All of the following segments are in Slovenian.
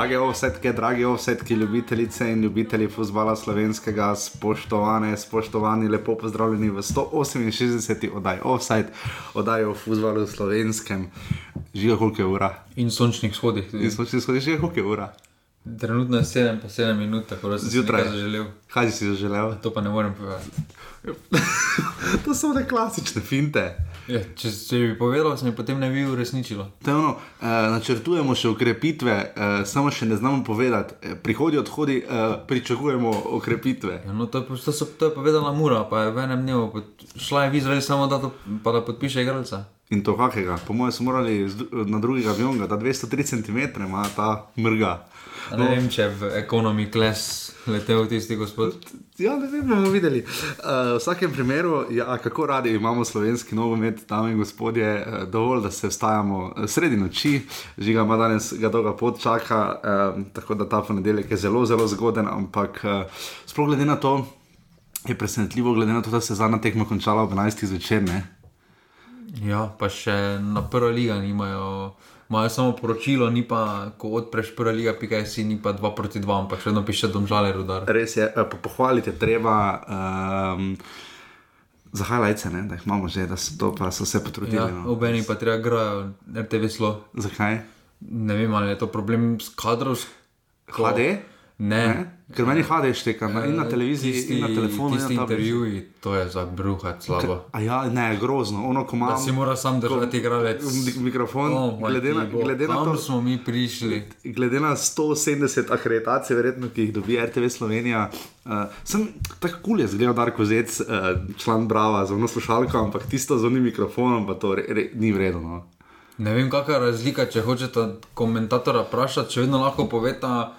Drage ovsetke, drage ovsetke, ljubitelice in ljubitelji futbola slovenskega, spoštovane, spoštovani, lepo pozdravljeni v 168. oddaji Offside, oddaji o futbalu slovenskem. Žiga, koliko je ura? In sončnih shodih. In sončnih shodih, žiga, koliko je ura? Trenutno je 7, pa 7 minut, tako da sem Zjutraj. zaželel. Kaj si zaželel? To pa ne morem povedati. to so ne klasične finte. Ja, če, če bi povedal, se mi potem ne bi uresničilo. To je ono, eh, načrtujemo še ukrepitve, eh, samo še ne znamo povedati. Eh, prihodi, odhodi, eh, pričakujemo ukrepitve. Ja, no, to, je, to, so, to je povedala Mura, pa je v enem dnevu pod, šla je v Izrael samo da, to, pa da podpiše igralca. In to kakega? Po mojem, so morali na drugega avionga, da 203 cm ima ta mrga. Ne vem, če je v ekonomi kles letel tisti gospod. Ja, ne vem, bomo videli. Uh, v vsakem primeru, ja, kako radi imamo slovenski nogomet, dame in gospodje, uh, dovolj, da se vstajamo eh, sredi noči, žiga ima danes ga dolga pot čaka, uh, tako da ta ponedeljek je zelo, zelo zgoden, ampak uh, sploh glede na to. Je presenetljivo, glede na to, da se je zadnja tekma končala ob 11. zvečer. Ne? Ja, pa še na prvo liga nimajo. Imajo samo poročilo, ni pa, ko odpreš prva liga, pika si, ni pa 2 proti 2, ampak še vedno piše domžale rudar. Res je, eh, po- pohvaliti je treba um, za highlights, ne, da jih imamo že, da so, to, pa so se potrudili. Ja, no. Obeni pa treba grajo RTV slo. Zakaj? Ne vem, ali je to problem s kadrovsko. HD? Ne. Ne? Ker meni HD šteka na, in na televiziji, tisti, in na telefonu. Tisti in na intervjuji, to je za bruhat slabo. A ja, ne, grozno, ono, ko Da imam si mora sam držati igralec. mik- mikrofon, Oh, glede na, glede na to, smo mi prišli. glede na 170 akreditacij, verjetno, ki jih dobi RTV Slovenija. Uh, sem tako kul je zgledal Darko Zec, uh, član Brava, za ono slušalko, ampak tisto z onim mikrofonom, pa to re, re, ni vredno. No. Ne vem, kakšna je razlika, če hočete komentatorja vprašati, če vedno lahko poveta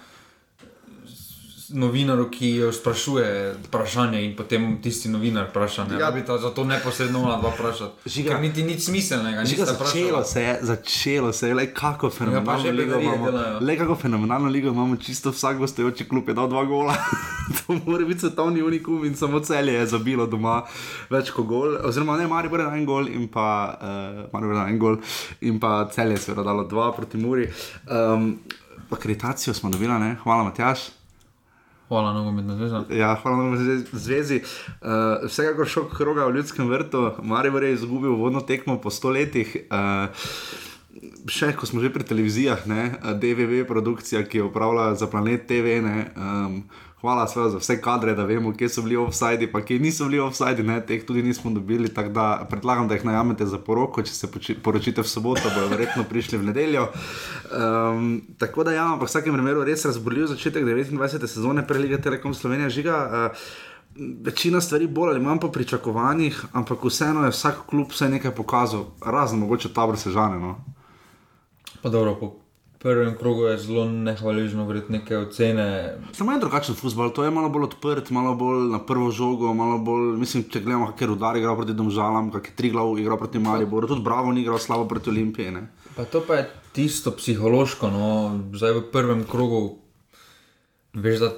novinaru, ki jo sprašuje vprašanje in potem tisti novinar vpraša. Ne Ja. ja. bi ta zato neposredno ona dva vprašati. Žiga- niti nič smiselnega, Žiga, začelo se je, začelo se je, le kako fenomenalno že ligo imamo. delajo. Le kako fenomenalno ligo imamo, čisto vsak gostujoči klub je dal dva gola. to mora biti svetovni unikum in samo celje je zabilo doma več kot gol. Oziroma, ne, Maribor je en gol in pa, uh, Maribor je dal en gol in pa celje je seveda dalo dva proti Muri. Um, akreditacijo smo dobili, ne? hvala Matjaš. Hvala, nogometna zveza. Ja, hvala vam za zvezi. Uh, vsekakor šok kroga v ljudskem vrtu, Maribor je izgubil vodno tekmo po sto letih. Uh, Še ko smo že pri televizijah, ne, DVV produkcija, ki jo upravlja za planet TV. Ne, um, hvala seveda za vse kadre, da vemo, kje so bili offside, pa kje niso bili offside, teh tudi nismo dobili. Tako da predlagam, da jih najamete za poroko, če se poročite v soboto, bodo verjetno prišli v nedeljo. Um, tako da ja, ampak v vsakem primeru res razborljiv začetek 29. sezone prelige Telekom Slovenija žiga. Uh, Večina stvari bolj ali manj po pričakovanjih, ampak vseeno je vsak klub vse nekaj pokazal, razen mogoče tabor sežane. No. Pa dobro, po prvem krogu je zelo nehvaležno vredno neke ocene. Samo en drugačen futbol, to je malo bolj odprt, malo bolj na prvo žogo, malo bolj, mislim, če gledamo, kakšen rudar igra proti Domžalam, kakšen Triglav igra proti Mariboru, tudi Bravo ni igral slabo proti Olimpiji. Ne? Pa to pa je tisto psihološko, no, zdaj v prvem krogu veš, da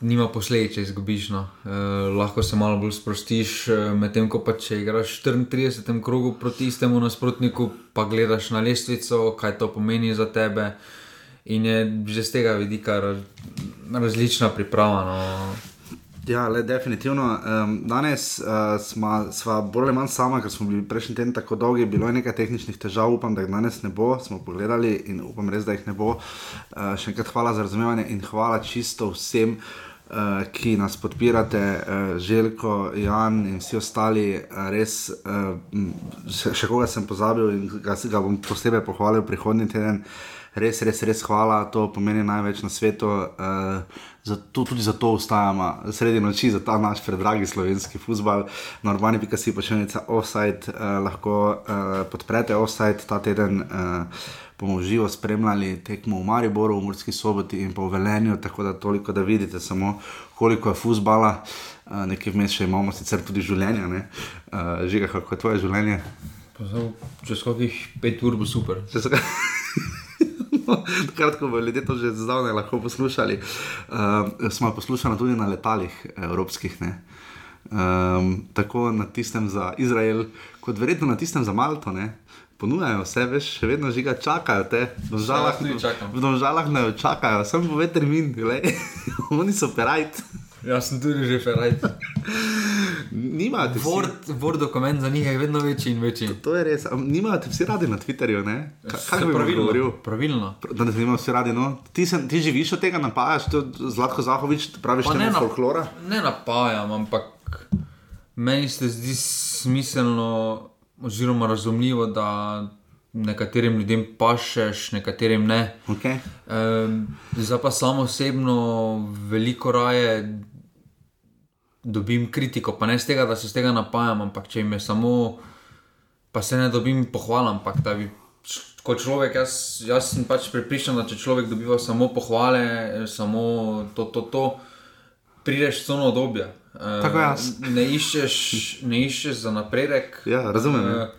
nima posledic, če izgubiš. No. E, lahko se malo bolj sprostiš, e, medtem ko pa če igraš v 34. krogu proti istemu nasprotniku, pa gledaš na lestvico, kaj to pomeni za tebe. In je že z tega vidika raz, različna priprava. No. Ja, le, definitivno. Um, danes uh, smo, sva bolj ali manj sama, ker smo bili prejšnji teden tako dolgi, bilo je nekaj tehničnih težav, upam, da jih danes ne bo, smo pogledali in upam res, da jih ne bo. Uh, še enkrat hvala za razumevanje in hvala čisto vsem. Uh, ki nas podpirate, uh, Željko, Jan in vsi ostali, uh, res, uh, še, koga sem pozabil in ga, ga bom posebej pohvalil prihodnji teden. Res, res, res hvala, to pomeni največ na svetu. Uh, zato, tudi zato ostajamo sredi noči, za ta naš predragi slovenski futbal. Na urbani.si pa še nekaj offside, uh, lahko uh, podprete offside ta teden. Uh, bomo živo spremljali tekmo v Mariboru, v Murski soboti in pa v Velenju, tako da toliko, da vidite samo, koliko je futbala. Uh, nekaj vmes še imamo, sicer tudi življenje. Uh, Žiga, kako je tvoje življenje? Pa zdaj, Čez kakih pet ur bo super. Če so ga- Takrat, ko bodo ljudje to že zdavnaj lahko poslušali, uh, smo jo poslušali tudi na letalih evropskih. Ne? Um, tako na tistem za Izrael, kot verjetno na tistem za Malto. Ne? Ponujajo vse, veš, še vedno žiga čakajo te. V žalah, Vse, jaz tudi čakam. v žalah ne čakajo, sem povedal termin, glej. oni so perajt. Jaz sem tudi že ferajt. Nimajo ti vsi, Word, dokument za njih je vedno večji in večji. to je res, nimajo ti vsi radi na Twitterju, ne? Ka- Se Kako bi pravilno, govoril? Pravilno. Da ne imajo vsi radi, no? Ti, sem, ti živiš od tega, napajaš, to Zlatko Zahovič, praviš Pa ne na- folklora. Ne napajam, ampak meni se zdi smiselno, oziroma razumljivo, da nekaterim ljudem pašeš, nekaterim ne. Okay. Um, zdaj pa samo osebno veliko raje dobim kritiko, pa ne z tega, da se z tega napajam, ampak če jim je samo, pa se ne dobim pohval, ampak da bi. Kot človek, jaz, jaz sem pač pripričan, da če človek dobiva samo pohvale, samo to, to, to prideš v cono obdobja. Eh, Tako jaz. Ne iščeš, ne iščeš za napredek. Ja, razumem, ja. Eh,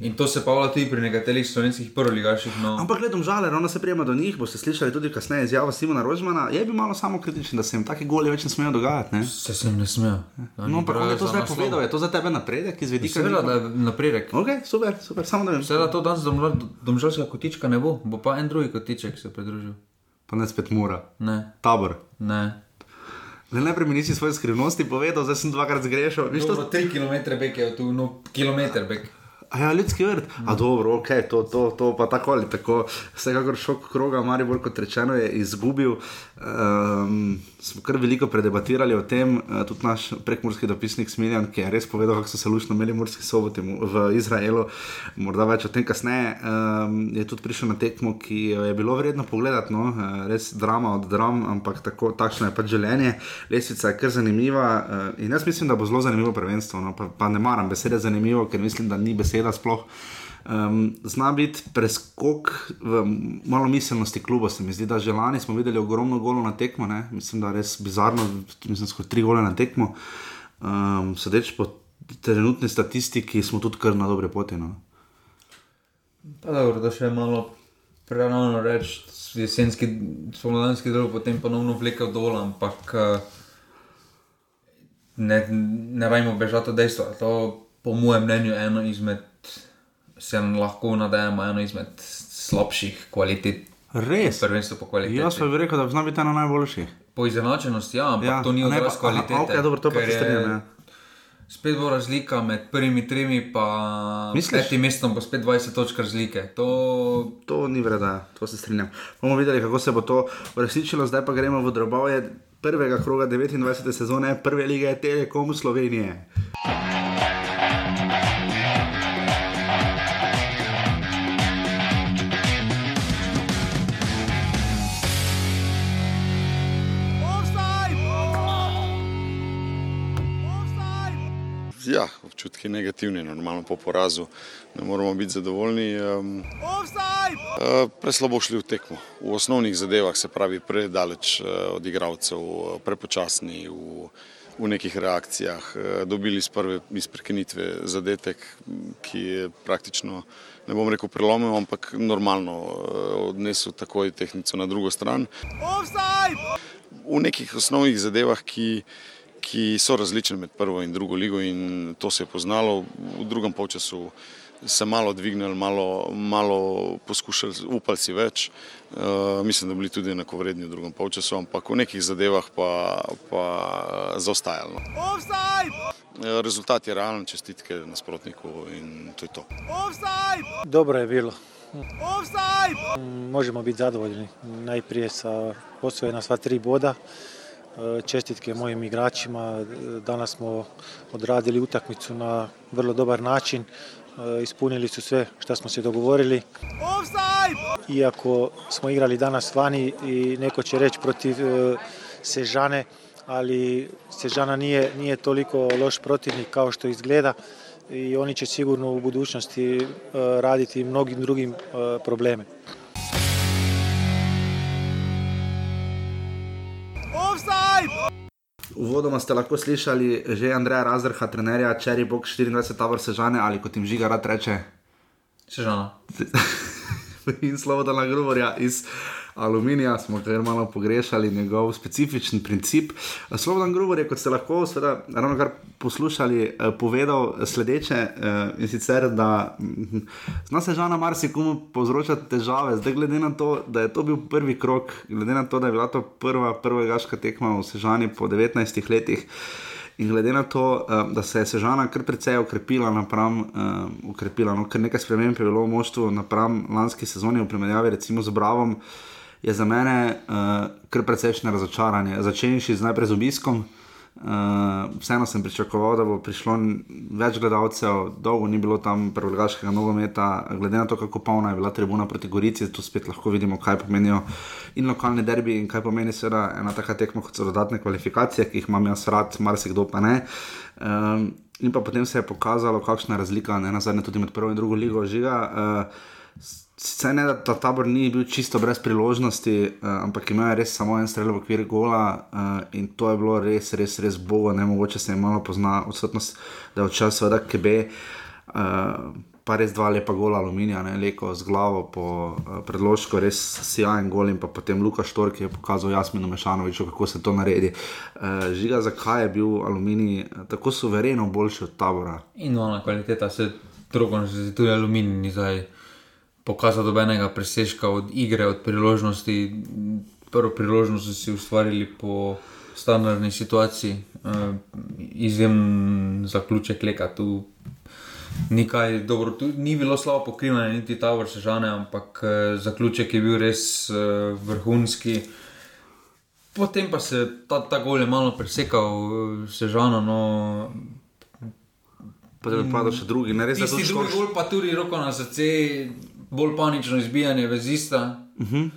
In to se pavlja tudi pri nekaterih slovenskih prvoligaših. No. Ampak gledam žale, ravno se prijema do njih, boste slišali tudi kasneje izjavo Simona Rožmana. Je bil malo samo kritičen, da se jim taki goli več ne smejo dogajati. Ne? Se sem ne smel. No, ampak on je to zdaj povedal, je to za tebe napredek iz vidika? Seveda, da je napredek. Ok, super, super, samo da vem. Seveda to danes domžal- domžalskega kotička ne bo, bo pa en drugi kotiček se pridružil. Pa ne spet mora. Ne, Tabor. ne. Le najprej mi nisi svoje skrivnosti povedal, zdaj sem dvakrat zgrešil. Viš, to, Dobro, tri km bek je tu, no, kilometr bek. A ja, ljudski vrt. A dobro, ok, to, to, to pa tako ali tako. Vsekakor šok kroga, Maribor, kot rečeno, je izgubil. Um, smo kar veliko predebatirali o tem, uh, tudi naš prekmurski dopisnik Smiljan, ki je res povedal, kako so se lušno imeli morski soboti v Izraelu, morda več o tem kasneje, um, je tudi prišel na tekmo, ki jo je bilo vredno pogledati, no? uh, res drama od dram, ampak tako, takšno je pač življenje. Lesvica je kar zanimiva uh, in jaz mislim, da bo zelo zanimivo prvenstvo, no? pa, pa ne maram besede zanimivo, ker mislim, da ni beseda sploh. Um, zna biti preskok v malo miselnosti kluba. Se mi zdi, da že lani smo videli ogromno golov na tekmo, ne? mislim, da je res bizarno, mislim, skoraj tri gole na tekmo. Um, Sodeč po trenutni statistiki, smo tudi kar na dobre poti. No? Pa dobro, da še malo preravno reči, jesenski, spomladanski del, potem ponovno vlekel dol, ampak eh, ne, ne rajmo bežati od dejstva. To, po mojem mnenju, je eno izmed, se lahko nadejamo, eno izmed slabših kvalitet. Res. Prvenstvo po kvaliteti. Jaz pa bi rekel, da zna biti ena najboljših. Po izenačenosti, ja, ampak Ja, ja, to ni odraz kvalitete. aha, okej, dobro, to pa se strinjam, ja. Spet bo razlika med prvimi tremi in Misliš? petim mestom, bo spet 20 točk razlike. To To ni vreda, to se strinjam. Bomo videli, kako se bo to uresničilo, zdaj pa gremo v drobovje prvega kroga 29. sezone prve lige Telekom Slovenije. Občutki negativni, normalno po porazu ne moramo biti zadovoljni. Uh, preslabo šli v tekmo. V osnovnih zadevah se pravi predaleč uh, od igralcev, uh, prepočasni v, v nekih reakcijah. Dobili iz prve iz prekinitve zadetek, ki je praktično, ne bom rekel prelomil, ampak normalno odnesel takoj tehnico na drugo stran. V nekih osnovnih zadevah, ki ki so različne med prvo in drugo ligo, in to se je poznalo. V drugem polčasu se malo dvignili, malo, malo poskušali, upali si več. Uh, mislim, da bili tudi enakovredni v drugem polčasu, ampak v nekih zadevah pa, pa zaostajali. No. Eh, Rezultat je realen, čestitke nasprotniku in to je to. Dobro je bilo. Mm, Možemo biti zadovoljni najprije sa osvojena sva tri boda. E, Čestitke mojim igračima. E, Danas smo odradili utakmicu na vrlo dobar način. E, Ispunili su sve što smo se dogovorili. Iako smo igrali danas vani i neko će reći protiv Sežane, ali Sežana nije, nije toliko loš protivnik kao što izgleda i oni će sigurno u budućnosti raditi mnogim drugim probleme. Uvodoma ste lahko slišali že Andreja Razrha, trenerja Cherry Box 24 Tabor Sežane ali kot jim žiga rad reče. Sežana. in Slobodana Gruborja iz aluminija, smo kar malo pogrešali njegov specifičen princip. Slobodan Gruber je, kot ste lahko seveda, ravno kar poslušali, eh, povedal sledeče eh, in sicer, da hm, zna se žana marsikomu povzročati težave. Zdaj, glede na to, da je to bil prvi krok, glede na to, da je bila to prva, prva gaška tekma v Sežani po 19 letih. In glede na to, uh, da se je Sežana kar precej okrepila, napram, uh, okrepila no, ker nekaj sprememb je bilo v moštvu napram lanski sezoni, v primerjavi recimo z Bravom, je za mene uh, kar precejšnje razočaranje. Začenjši z najprej z obiskom. Uh, vseeno sem pričakoval, da bo prišlo več gledalcev, dolgo ni bilo tam prvega nogometa, glede na to, kako polna je bila tribuna proti Gorici, tu spet lahko vidimo, kaj pomenijo in lokalni derbi in kaj pomeni seveda ena taka tekma, kot so dodatne kvalifikacije, ki jih imam jaz rad, marsikdo pa ne. Um, in pa potem se je pokazalo, kakšna je razlika, ne na zadnje tudi med prvo in drugo ligo žiga. Uh, Sicer ne, da ta tabor ni bil čisto brez priložnosti, uh, ampak imel je res samo en strel v okviru gola uh, in to je bilo res, res, res bogo, ne mogoče se je malo pozna odsotnost, da je odšel seveda KB, uh, pa res dva lepa gola aluminija, ne leko z glavo po uh, predložku, res sijajen gol in pa potem Luka Štor, ki je pokazal Jasminu Mešanoviču, kako se to naredi. Uh, žiga, zakaj je bil aluminij tako suvereno boljši od tabora? In ona kvaliteta se drugo, že tudi aluminij ni zdaj pokazati dobenega presežka od igre, od priložnosti. Prvo priložnost so si ustvarili po standardni situaciji, uh, izjemen zaključek leka. Tu ni kaj dobro, tu ni bilo slabo pokrivanje, niti ta vrsta žene, ampak uh, zaključek je bil res uh, vrhunski. Potem pa se ta, ta gol je malo presekal, sežano. No, Potem je padel še drugi, ne res. Tisti drugi gol, pa tudi roko na srce bolj panično izbijanje vezista. Uh Mhm. -huh.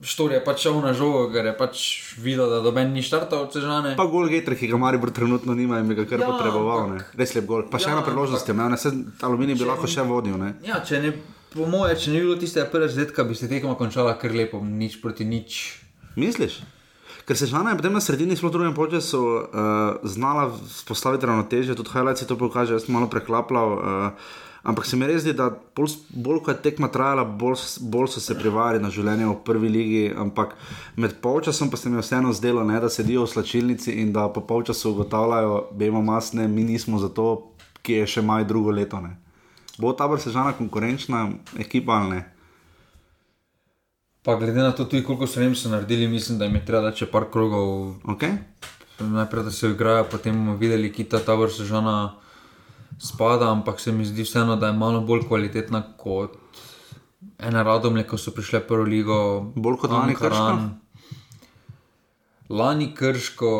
Štor je pač šel na žogo, ker je pač videl, da doben ni štartal od Sežane. Pa gol Getter, ki ga Maribor trenutno nima in bi ga kar Ja, potreboval. ampak- Res lep gol. Pa še Ja, ena priložnost je imel, ne se aluminij bi lahko še vodil. Ne? Ja, če ne, po moje, če ne bi bilo tiste prve zdetka, bi se tekma končala kar lepo, nič proti nič. Misliš? Ker se žana je potem na sredini zelo drugem času uh, znala spostaviti ravnotežje, tudi highlights to pokaže, jaz sem malo preklapljal. Uh, ampak se mi res zdi, da bolj, bolj ko je tekma trajala, bolj, bolj so se privarjali na življenje v prvi ligi. Ampak med polčasom pa se mi je vseeno zdelo, ne, da sedijo v slačilnici in da po polčasu ugotavljajo, da imamo masne, mi nismo za to, ki je še maj drugo leto. Ne. Bo ta vrsta žana konkurenčna ekipa ali ne? Pa glede na to, tudi koliko so jim naredili, mislim, da jim je treba dati še par krogov. Okay? Najprej, da se igrajo, potem bomo videli, ki ta tabor sežana spada, ampak se mi zdi vseeno, da je malo bolj kvalitetna kot ena radomlje, ko so prišle prvo ligo. Bolj kot lani Ankaran. Lani krško,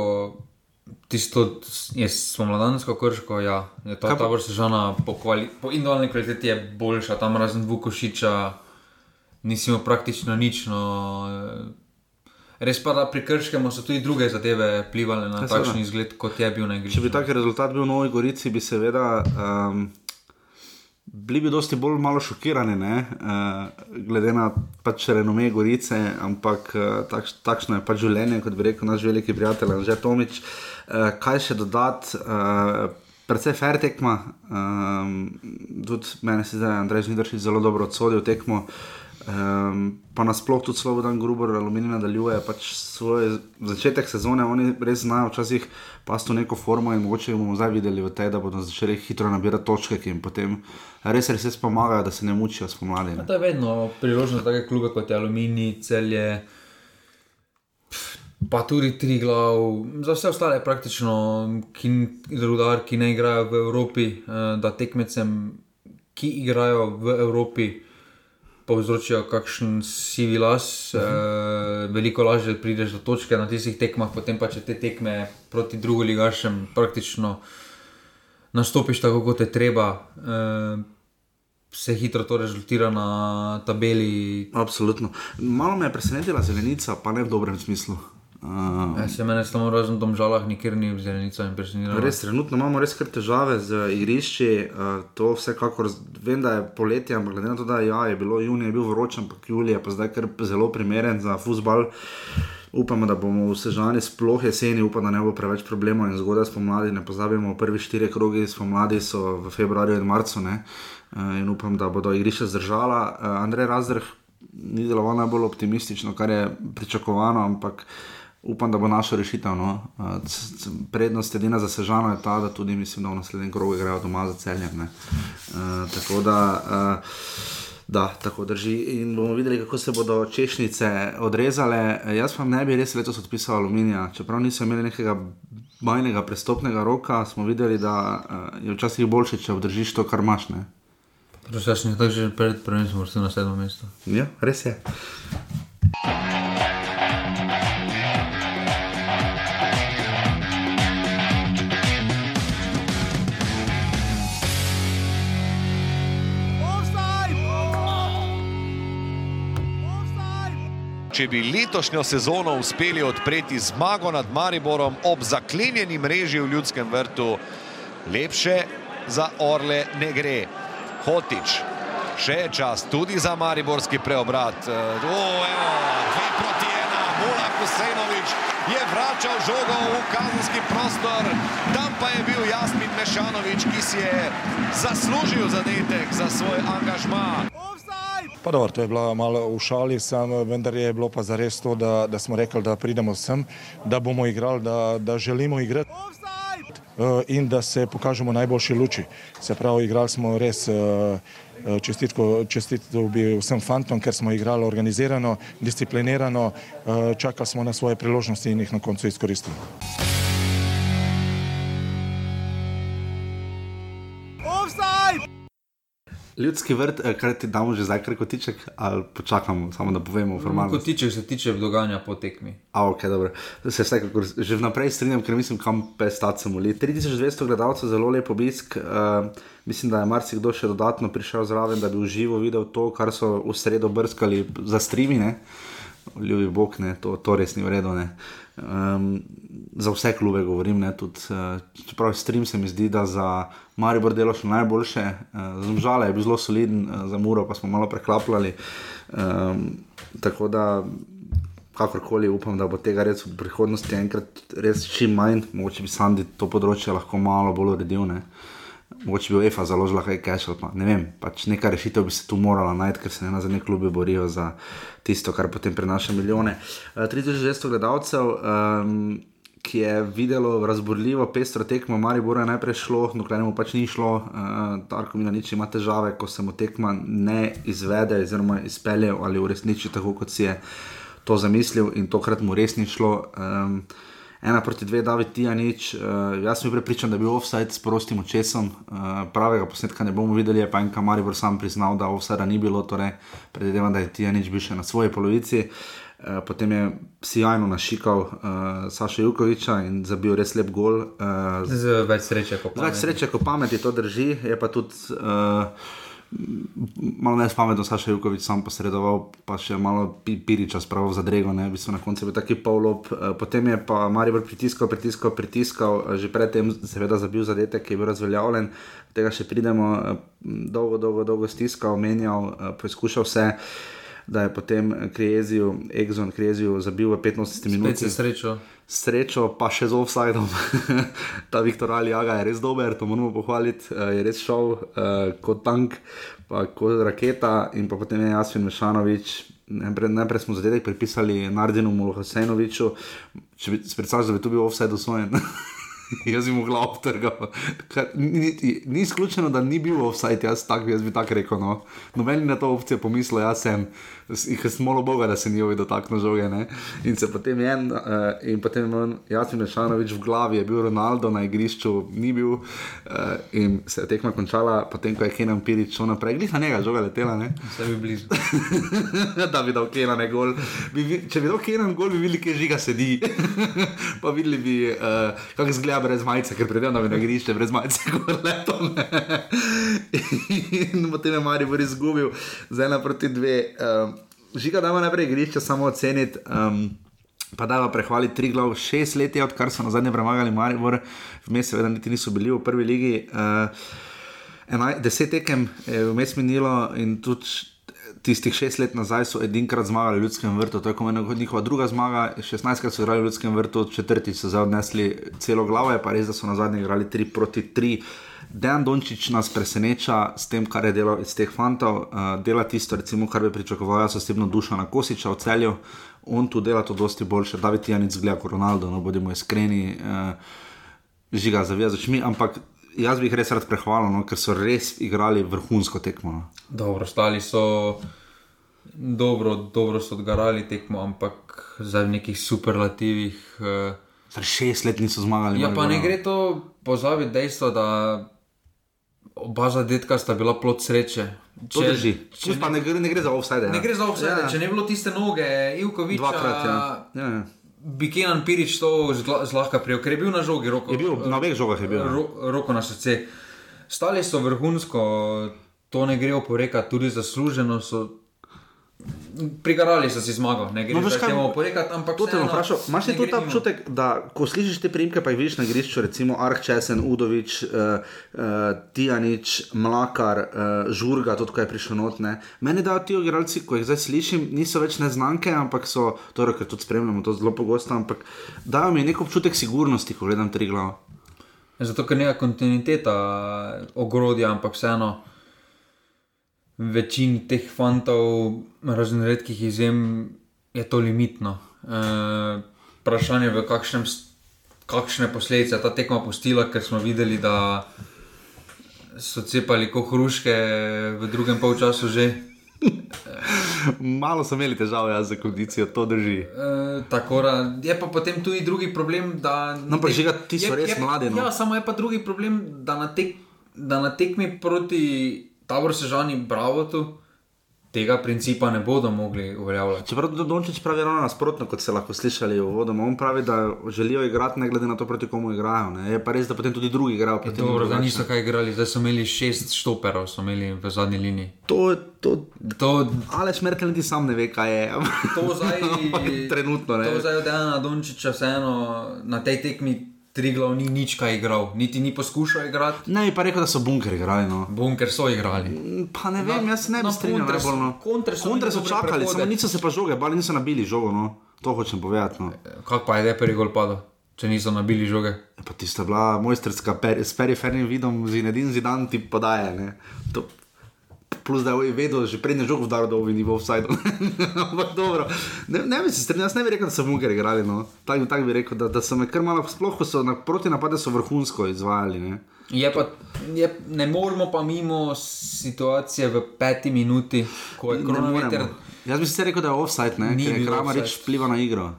tisto, jaz smo mladansko krško, ja, je ta Kaj tabor sežana po, kvali, po individualni kvaliteti je boljša, tam razen Vukošiča, nisi imel praktično nič. No, Res pa, da pri Krškem so tudi druge zadeve vplivali na Ja, takšen izgled, kot je bil na igrišču. Če bi taki rezultat bil v Novi Gorici, bi seveda um, bili bi dosti bolj malo šokirani, ne? uh, glede na pač renome Gorice, ampak uh, takš, takšno je pač življenje, kot bi rekel naš veliki prijatelj Anže Tomič. Uh, kaj še dodati? Uh, Predvsej fair tekma, um, tudi meni se zdi, da je Andrej Žnidršič zelo dobro odsodil tekmo. Um, pa nasploh tudi Slobodan Gruber, aluminij nadaljuje pač svoj začetek sezone. Oni res znajo včasih pasti v neko formo in mogoče bomo zdaj videli v tej, da bodo začeli hitro nabirati točke, ki jim potem res, res, res pomagajo, da se ne mučijo spomladi. To je vedno priložnost za take klube kot je Aluminij, celje. Pa tudi tri glav, za vse ostale praktično, ki, rudar, ki ne igrajo v Evropi, eh, da tekmecem, ki igrajo v Evropi, povzročijo kakšen sivi las, uh -huh. eh, veliko lažje prideš do točke na tistih tekmah, potem pa če te tekme proti drugoligašem praktično nastopiš tako, kot je treba. Eh, Se hitro to rezultira na tabeli. Absolutno. Malo me je presenetila zelenica, pa ne v dobrem smislu. Uh, Ja, se meni samo razen tom žalah, nikjer ni zelenica in presenečenja. Res, trenutno imamo res kar težave z igrišči. Uh, to vsekakor vem, da je poletje, ampak glede na to, da ja, je bilo junij, je bil vroč, ampak julij je pa zdaj kar zelo primeren za futbal. Upamo, da bomo v Sežani sploh jeseni, upam, da ne bo preveč problemov in zgodaj spomladi. Ne pozabimo, prvi štiri krogi spomladi so v februarju in marcu. Ne? Uh, in upam, da bodo igrišča zdržala. Uh, Andrej Razdrh ni deloval najbolj optimistično, kar je pričakovano, ampak upam, da bo našel rešitev. No. Uh, prednost edina za Sežano je ta, da tudi mislim, da v naslednjem krogu igrajo doma za celjem. Uh, tako da. Uh, Da, tako drži. In bomo videli, kako se bodo češnjice odrezale. Jaz pa ne bi res letos odpisal aluminija. Čeprav niso imeli nekega majhnega prestopnega roka, smo videli, da je včasih boljše, če obdržiš to, kar imaš. Prosim, tako že pred prvim smo vrstili na sedmo mesto. Ja, res je. Če bi letošnjo sezono uspeli odpreti zmago nad Mariborom ob zaklenjeni mreži v ljudskem vrtu, lepše za Orle ne gre. Hotič, še je čas tudi za Mariborski preobrat. O, evo, dve proti ena, Mula Kusejnovič je vračal žogo v kazenski prostor, tam pa je bil Jasmin Mešanovič, ki si je zaslužil zadetek za svoj angažma. Pa dobro, to je bila malo v šali, sam, vendar je bilo pa zares to, da, da smo rekli, da pridemo sem, da bomo igrali, da, da želimo igrati in da se pokažemo najboljši luči. Se pravi, igrali smo res čestitko, čestitko bi vsem fantom, ker smo igrali organizirano, disciplinirano, čakali smo na svoje priložnosti in jih na koncu izkoristili. Ljudski vrt, kaj ti damo že zdaj, kot tiček, ali počakamo, samo da povemo formalno. Kot tiček se tiče dogajanja po tekmi. A, ok, dobro. Se vsekakor že vnaprej strinjam, ker mislim, kam pes ta sem uli. 3200 gledalcev, zelo lep obisk. Uh, mislim, da je marsikdo še dodatno prišel zraven, da bi uživo videl to, kar so v sredo brskali za streamine. Ljubi Bog, ne, to, to res ni vredno. Um, za vse klube govorim, ne, tudi, uh, čeprav stream se mi zdi, da za Maribor delo še najboljše, uh, za Mžale je bil zelo soliden, uh, za Muro pa smo malo preklapljali. Um, tako da, kakorkoli upam, da bo tega res v prihodnosti enkrat res čim manj, mogoče bi Sandi to področje lahko malo bolj uredil. Ne. Mogoče bi UEFA založila kaj cash, pa ne vem, pač neka rešitev bi se tu morala najti, ker se ne na zadnje klubi borijo za tisto, kar potem prenaša milijone. Uh, 3200 gledalcev, um, ki je videlo razborljivo pestro tekmo, Maribor je najprej šlo, dokler mu pač ni šlo, uh, Tarko mi na nič ima težave, ko se mu tekma ne izvede, oziroma izpelje ali uresniči tako, kot si je to zamislil in tokrat mu res ni šlo. Um, ena proti dve, David Tijanič. Uh, jaz sem pripričan, da je bil offside s prostim očesom. Uh, pravega posnetka ne bomo videli, pa en Kamaribor sam priznal, da offside ni bilo, torej predvidevam, da je Tijanič bil še na svoji polovici. Uh, potem je sjajno našikal uh, Saša Jukoviča in zabil res lep gol. Uh, z več sreče, kot pameti. Več sreče, kot pameti, to drži. Je pa tudi. Uh, malo ne spametno, Saša Jukovič sam posredoval, pa še malo piriča spravil za drego, ne, v bistvu na koncu je bil taki polop. Eh, potem je pa Marijo pritiskal, pritiskal, pritiskal, eh, že predtem seveda zabil zadetek, ki je bil razveljavljen, tega še pridemo, eh, dolgo, dolgo, dolgo stiskal, menjal, poskušal vse. Da je potem Krijezijo, Exxon Krijezijo zabil v 15 minutah. Srečo. Srečo, pa še z offsajdom. Ta Viktor Alijaga je res dober, to moramo pohvaliti. Uh, je res šel uh, kot tank, pa kot raketa in pa potem je Jasmin Mešanovič. Najprej, najprej smo zadetek pripisali Nardinu Mulhasenoviču, če bi predstavljal, da bi tu bil offsajd usvojen. jaz bi mu glav trgal. Ni, ni izključeno, da ni bil offside, jaz, tak, jaz bi tako rekel. No. Noben na to opcijo pomislil, jaz sem, jih sem molil Boga, da se videl tako žoge. Ne. In se potem je en, uh, in potem je jaz in Mešanovič v glavi, je bil Ronaldo na igrišču, ni bil uh, in se je tekma končala, potem ko je Kenan Pirič šel naprej, glih na njega žoga letela. Vse bi blizu. da bi dal Kenan gol. Bi, če bi dal Kenan gol, bi videli, kje žiga sedi. pa videli bi, uh, kako izgleda brez majice, ker predem na igrišče brez majice, kot leto. in potem je Marijo izgubil, z ena proti dve. Um, žiga, da ima najprej igrišče samo oceniti. Um, Pa da pa prehvali tri glav, šest let je, odkar so na zadnje premagali Maribor, vmes seveda niti niso bili v prvi ligi. Uh, enaj, deset tekem je vmes minilo in tudi tistih šest let nazaj so edinkrat zmagali v ljudskem vrtu, to je kot njihova druga zmaga, 16krat so igrali v ljudskem vrtu, četrtič so zdaj odnesli celo glavo, je pa res, da so na zadnje igrali 3 proti 3. Dejan Dončić nas preseneča s tem, kar je delal iz teh fantov, uh, dela tisto, recimo, kar bi pričakoval jaz osebno duša na Kosiča v celju, on tu dela to dosti boljše, David Janic zgleda kot Ronaldo, no bodimo iskreni, uh, žiga zavija z očmi, ampak jaz bi jih res rad prehvalil, no, ker so res igrali vrhunsko tekmo. No. Dobro, stali so. Dobro, dobro so odgarali tekmo, ampak za nekih superlativih. Uh, šest let niso zmagali. Ja, pa ne gre to pozabiti dejstvo, da oba zadetka sta bila plot sreče. Če, če, če ne, ne, gre, ne gre za offside. Ja. Ne gre za offside. Ja. Če ne bi bilo tiste noge, Ivkovič. Dvakrat, ja. ja. ja. Bi Kenan Pirič to zlahka prijel, ker je bil na žogi, roko, je bil, na obeh žogah je bil. Ja. Ro, roko na srce. Stali so vrhunsko, to ne gre oporekati, tudi zasluženo so Prigarali so si zmago, ne gre no, za temo oporekati, ampak to te bom vprašal. Imaš ti tudi ta občutek, da ko slišiš te primke, pa jih vidiš na igrišču, recimo Arhčesen, Udovič, uh, uh, Tijanič, Mlakar, uh, Žurga, tudi ko je prišel notne. Meni da ti igralci, ko jih zdaj slišim, niso več neznanke, ampak so, torej, ker tudi spremljamo to zelo pogosto, ampak dajo mi nek občutek sigurnosti, ko gledam tri glave. Zato, ker neka kontinuiteta ogrodja, ampak vseeno večini teh fantov, razen redkih izjem, je to limitno. E, vprašanje je, kakšne posledice ta tekma postila, ker smo videli, da so cepali kot hruške v drugem polčasu že. Malo so imeli težave ja, z kondicijo, to drži. E, tako da je pa potem tudi drugi problem, da. No, pa že ti so je, res je, mladi. No. Ja, samo je pa drugi problem, da na, tek, da na tekmi proti tabor sežani bravo tu. Tega principa ne bodo mogli uveljavljati. Čeprav Dončić pravi ravno nasprotno, kot ste lahko slišali v uvodu. On pravi, da želijo igrati, ne glede na to, proti komu igrajo. Ne. Je pa res, da potem tudi drugi igrajo. Je dobro, da niso kaj igrali, zdaj so imeli šest štoperov, so imeli v zadnji liniji. To, to, to, ali smrtelj niti sam ne ve, kaj je. To zdaj, trenutno ne. To zdaj od Dana Dončića vseeno na tej tekmi tri glav ni nič kaj igral, niti ni poskušal igrati. Ne, pa rekel, da so bunker igrali. No. Bunker so igrali. Pa ne vem, jaz ne bi strinjal. Kontre so, kontre so čakali, samo niso se pa žoge, bali niso nabili žogo. No. To hočem povedati. No. Kako pa je Deper gol padel? Če niso nabili žoge. E, pa tista bila mojstrska, per, s perifernim vidom, z enim zidan ti podaje plus da je vedel, že prej ne žog vdar, da je bil offside. Ampak dobro, ne, ne bi se strinjal, jaz ne bi rekel, da so bunker igrali. No. Tako tak bi rekel, da, da so me kar malo, sploh ko so na proti napade, so vrhunsko izvajali. Ne. Je pa, je, ne moramo pa mimo situacije v peti minuti, ko je kronometer. Jaz bi se rekel, da je offside, ne, ker je Kramarič vpliva na igro.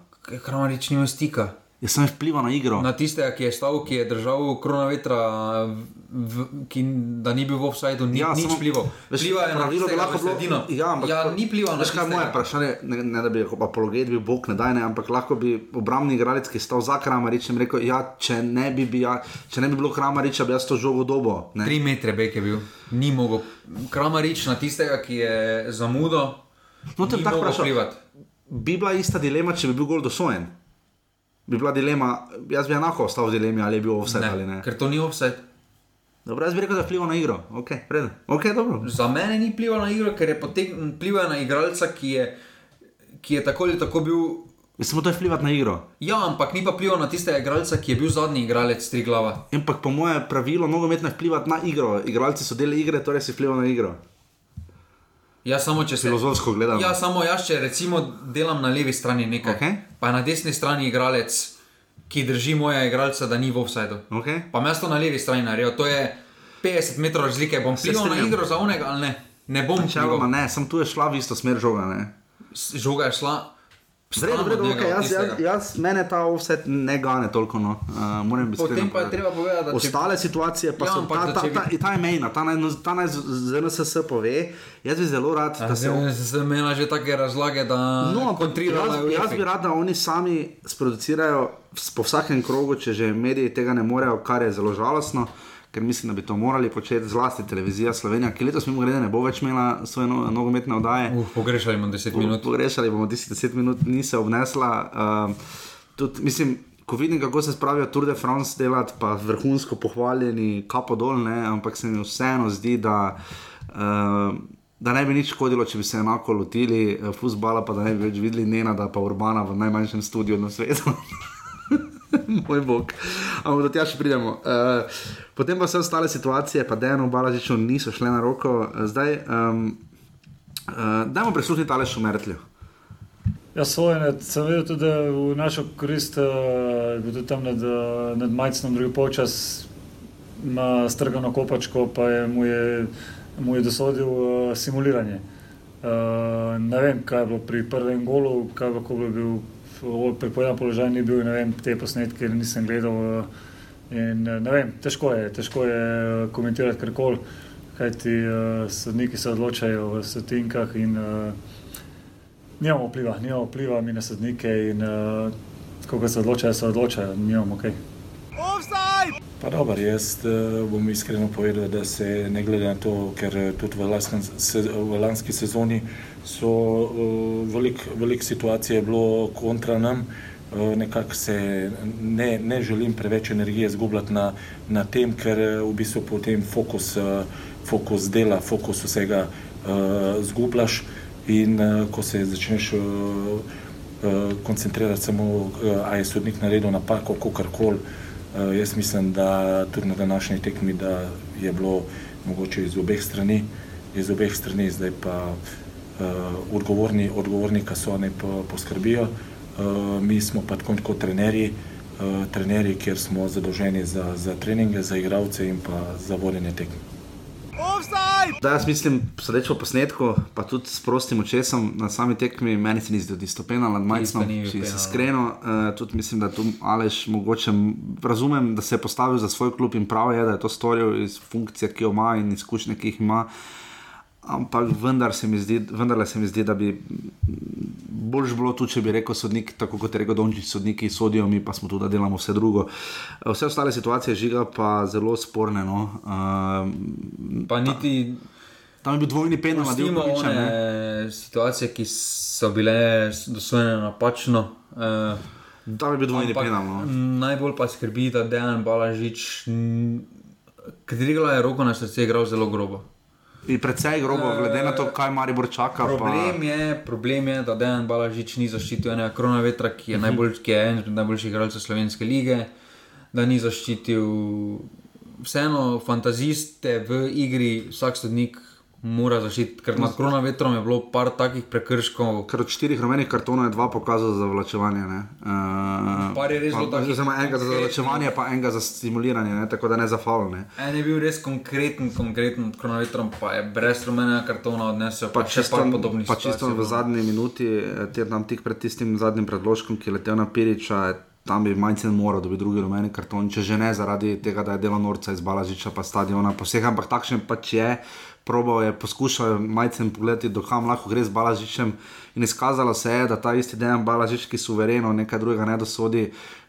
Kramarič nima stika. Jaz sem vplival na igro. Na tistega, ki je stal, ki je držal kronometra, v, ki, da ni bil v offsajdu, ni ja, nič vplival. Vplival je na pravilo, da lahko bilo. Ja, ampak, ja, ni vplival na to. Moje vprašanje, ne, ne da bi apologet bil bog, ne daj ne, ampak lahko bi obrambni igralec, ki je stal za Kramaričem, rekel, ja, če ne bi, bi, ja, če ne bi bilo Kramariča, bi jaz to žogo dobo. Ne. Tri metre bek je bil, ni mogel. Kramarič na tistega, ki je zamudo. No, te tako vprašam. Bi bila ista dilema, če bi bil gol dosojen bi bila dilema, jaz bi enako ostal v dilemi, ali je bil vse ali ne. Ker to ni vse. Dobro, jaz bi rekel, da vpliva na igro. Okay, okay, Za mene ni vplival na igro, ker je vplival na igralca, ki je, ki je tako ali tako bil. Samo to je vplivati na igro. Ja, ampak ni pa vplival na tistega igralca, ki je bil zadnji igralec tri glava. Ampak po mojem pravilu, nogometno je vplivati na igro. Igralci so del igre, torej si vplival na igro. Ja, samo če se filozofsko gledam. Ja, samo jaz, če recimo delam na levi strani nekaj, okay. pa na desni strani igralec, ki drži moja igralca, da ni v offsajdu. Okay. Pa mesto na levi strani naredijo, to je 50 metrov razlike, bom plival na igro za unega ali ne. Ne bom čel. Ne, sem tu je šla v isto smer žoga. Ne. Žoga je šla. Zredo, zredo, okay, jaz, jaz, jaz, mene ta offset ne gane toliko. No. Uh, Potem pa je treba povedati, da ostale če... situacije pa ja, so ta, ta, ta, ta je mejna, ta naj, ta naj z NSS pove. Jaz bi zelo rad, da se. Se mena že take razlage, da no, kontrirajo. Jaz, jaz bi rad, da oni sami sproducirajo po vsakem krogu, če že mediji tega ne morejo, kar je zelo žalostno ker mislim, da bi to morali početi zlasti televizija Slovenija, ki letos mimo grede ne bo več imela svoje no, nogometne oddaje. Uh, pogrešali bomo 10 minut. Pogrešali bomo 10 minut, ni se obnesla. Uh, tudi, mislim, ko vidim, kako se spravijo Tour de France delati, pa vrhunsko pohvaljeni, kapo dol, ne, ampak se mi vseeno zdi, da. Uh, da ne bi nič škodilo, če bi se enako lotili uh, futbola, pa da ne bi več videli Nena, da pa Urbana v najmanjšem studiu na svetu. Moj bog. Ampak do tega še pridemo. Uh, potem pa vse ostale situacije, pa Dejano Balažiču niso šle na roko. Zdaj, um, uh, dajmo prisluhniti ali še umrtljivo. Ja, svoje, sem videl tudi v našo korist, uh, tudi tam nad, nad majcem, drugi počas, ima strgano kopačko, pa je mu je mu je dosodil uh, simuliranje. Uh, ne vem, kaj je bilo pri prvem golu, kaj bo bil pri pojenem položaju, ni bil, ne vem, te posnetke nisem gledal. Uh, in, ne vem, težko je, težko je komentirati karkoli, kaj ti uh, sodniki se odločajo v sotinkah in uh, nimamo vpliva, nimamo vpliva mi na sodnike in uh, ko se odločajo, se odločajo, nimamo kaj. Okay. Pa dobro, jaz uh, bom iskreno povedal, da se ne glede na to, ker eh, tudi v, laskan, se, v lanski sezoni so uh, velik, velik situacije bilo kontra nam, nekako se ne, ne želim preveč energije zgubljati na, na tem, ker v bistvu potem fokus, fokus dela, fokus vsega uh, zgubljaš in uh, ko se začneš uh, uh, koncentrirati samo, uh, a je sodnik naredil napako, kakorkoli. Uh, jaz mislim, da tudi na današnji tekmi je bilo mogoče iz obeh strani, iz obeh strani zdaj pa uh, odgovorni, odgovorni, ki so ne poskrbijo. Uh, mi smo pa tako kot trenerji, uh, trenerji, kjer smo zadolženi za, za treninge, za igralce in pa za vodenje tekme. Da, jaz mislim, sodeč po posnetku, pa tudi s prostim očesom na sami tekmi, meni se ni zdelo isto penal nad majhnom, če se iskreno. Uh, tudi mislim, da tu Aleš mogoče razumem, da se je postavil za svoj klub in prav je, da je to storil iz funkcije, ki jo ima in izkušnje, ki jih ima. Uh, ampak vendar se, zdi, vendar se mi zdi, da bi bolj bilo tu, če bi rekel sodnik, tako kot je rekel Dončić, sodniki sodijo, mi pa smo tu, da delamo vse drugo. Vse ostale situacije žiga pa zelo sporne. No. Uh, pa niti. Tam je bil dvojni penal, da imamo situacije, ki so bile dosojene napačno. Uh, Tam je bil dvojni penal. No. Najbolj pa skrbi, da Dejan Balažič, katerega je roko na srce igral zelo grobo. In predvsej grobo, glede na to, kaj Maribor čaka. Problem, pa... je, problem je, da Dejan Balažič ni zaščitil enega krona vetra, ki je, uh mhm. -huh. najbolj, ki je en najboljših igralcev slovenske lige, da ni zaščitil vseeno fantaziste v igri, vsak sodnik mora zaščititi, ker nad korona vetrom je bilo par takih prekrškov. Ker od štirih rumenih kartonov je dva pokazala za zavlačevanje. Uh, par je res zelo tako. Oziroma enega za zavlačevanje, pa enega za stimuliranje, ne? tako da ne za faul. En je bil res konkreten, konkreten nad korona vetrom, pa je brez rumenega kartona odnesel. Pa, pa čisto, pa čisto v no. zadnji minuti, eh, tam tik pred tistim zadnjim predložkom, ki je letel na Piriča. Tam bi manjcem moral dobiti drugi rumeni karton, če že ne zaradi tega, da je delo norca iz Balažiča, pa stadiona, pa vseh, ampak takšen pač je probal je poskušal majcem pogledati, dokam lahko gre z Balažičem. In izkazalo se je, da ta isti dan Balažič, ki suvereno nekaj drugega ne dosodi,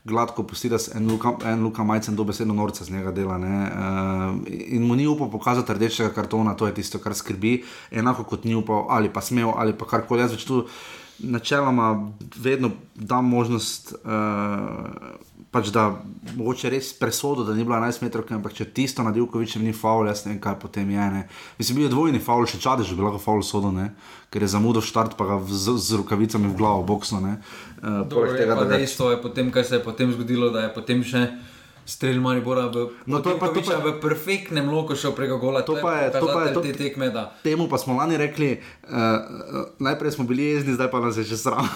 gladko pusti, da se en luka, en luka majcem dobesedno norca z njega dela. Uh, in mu ni upal pokazati rdečega kartona, to je tisto, kar skrbi, enako kot ni upal ali pa smel ali pa karkoli. Jaz več tu načeloma vedno dam možnost. Uh, pač da mogoče res presodo, da ni bila 11 metrov, ampak če tisto na Djukoviču ni faul, jaz ne vem, kaj potem je. Ne. Mislim, bil je dvojni faul, še čade, že bi lahko faul sodo, ne. ker je zamudil štart, pa ga z, z rokavicami v glavo, boksno. Uh, Dobro, tega, je, da dejstvo je potem, kaj se je potem zgodilo, da je potem še strelj Maribora v, no, to pa, to pa, v perfektnem loku šel preko gola. To, to pa je, to pa je to, te tekme. Da. Temu pa smo lani rekli, uh, najprej smo bili jezni, zdaj pa nas je že sram.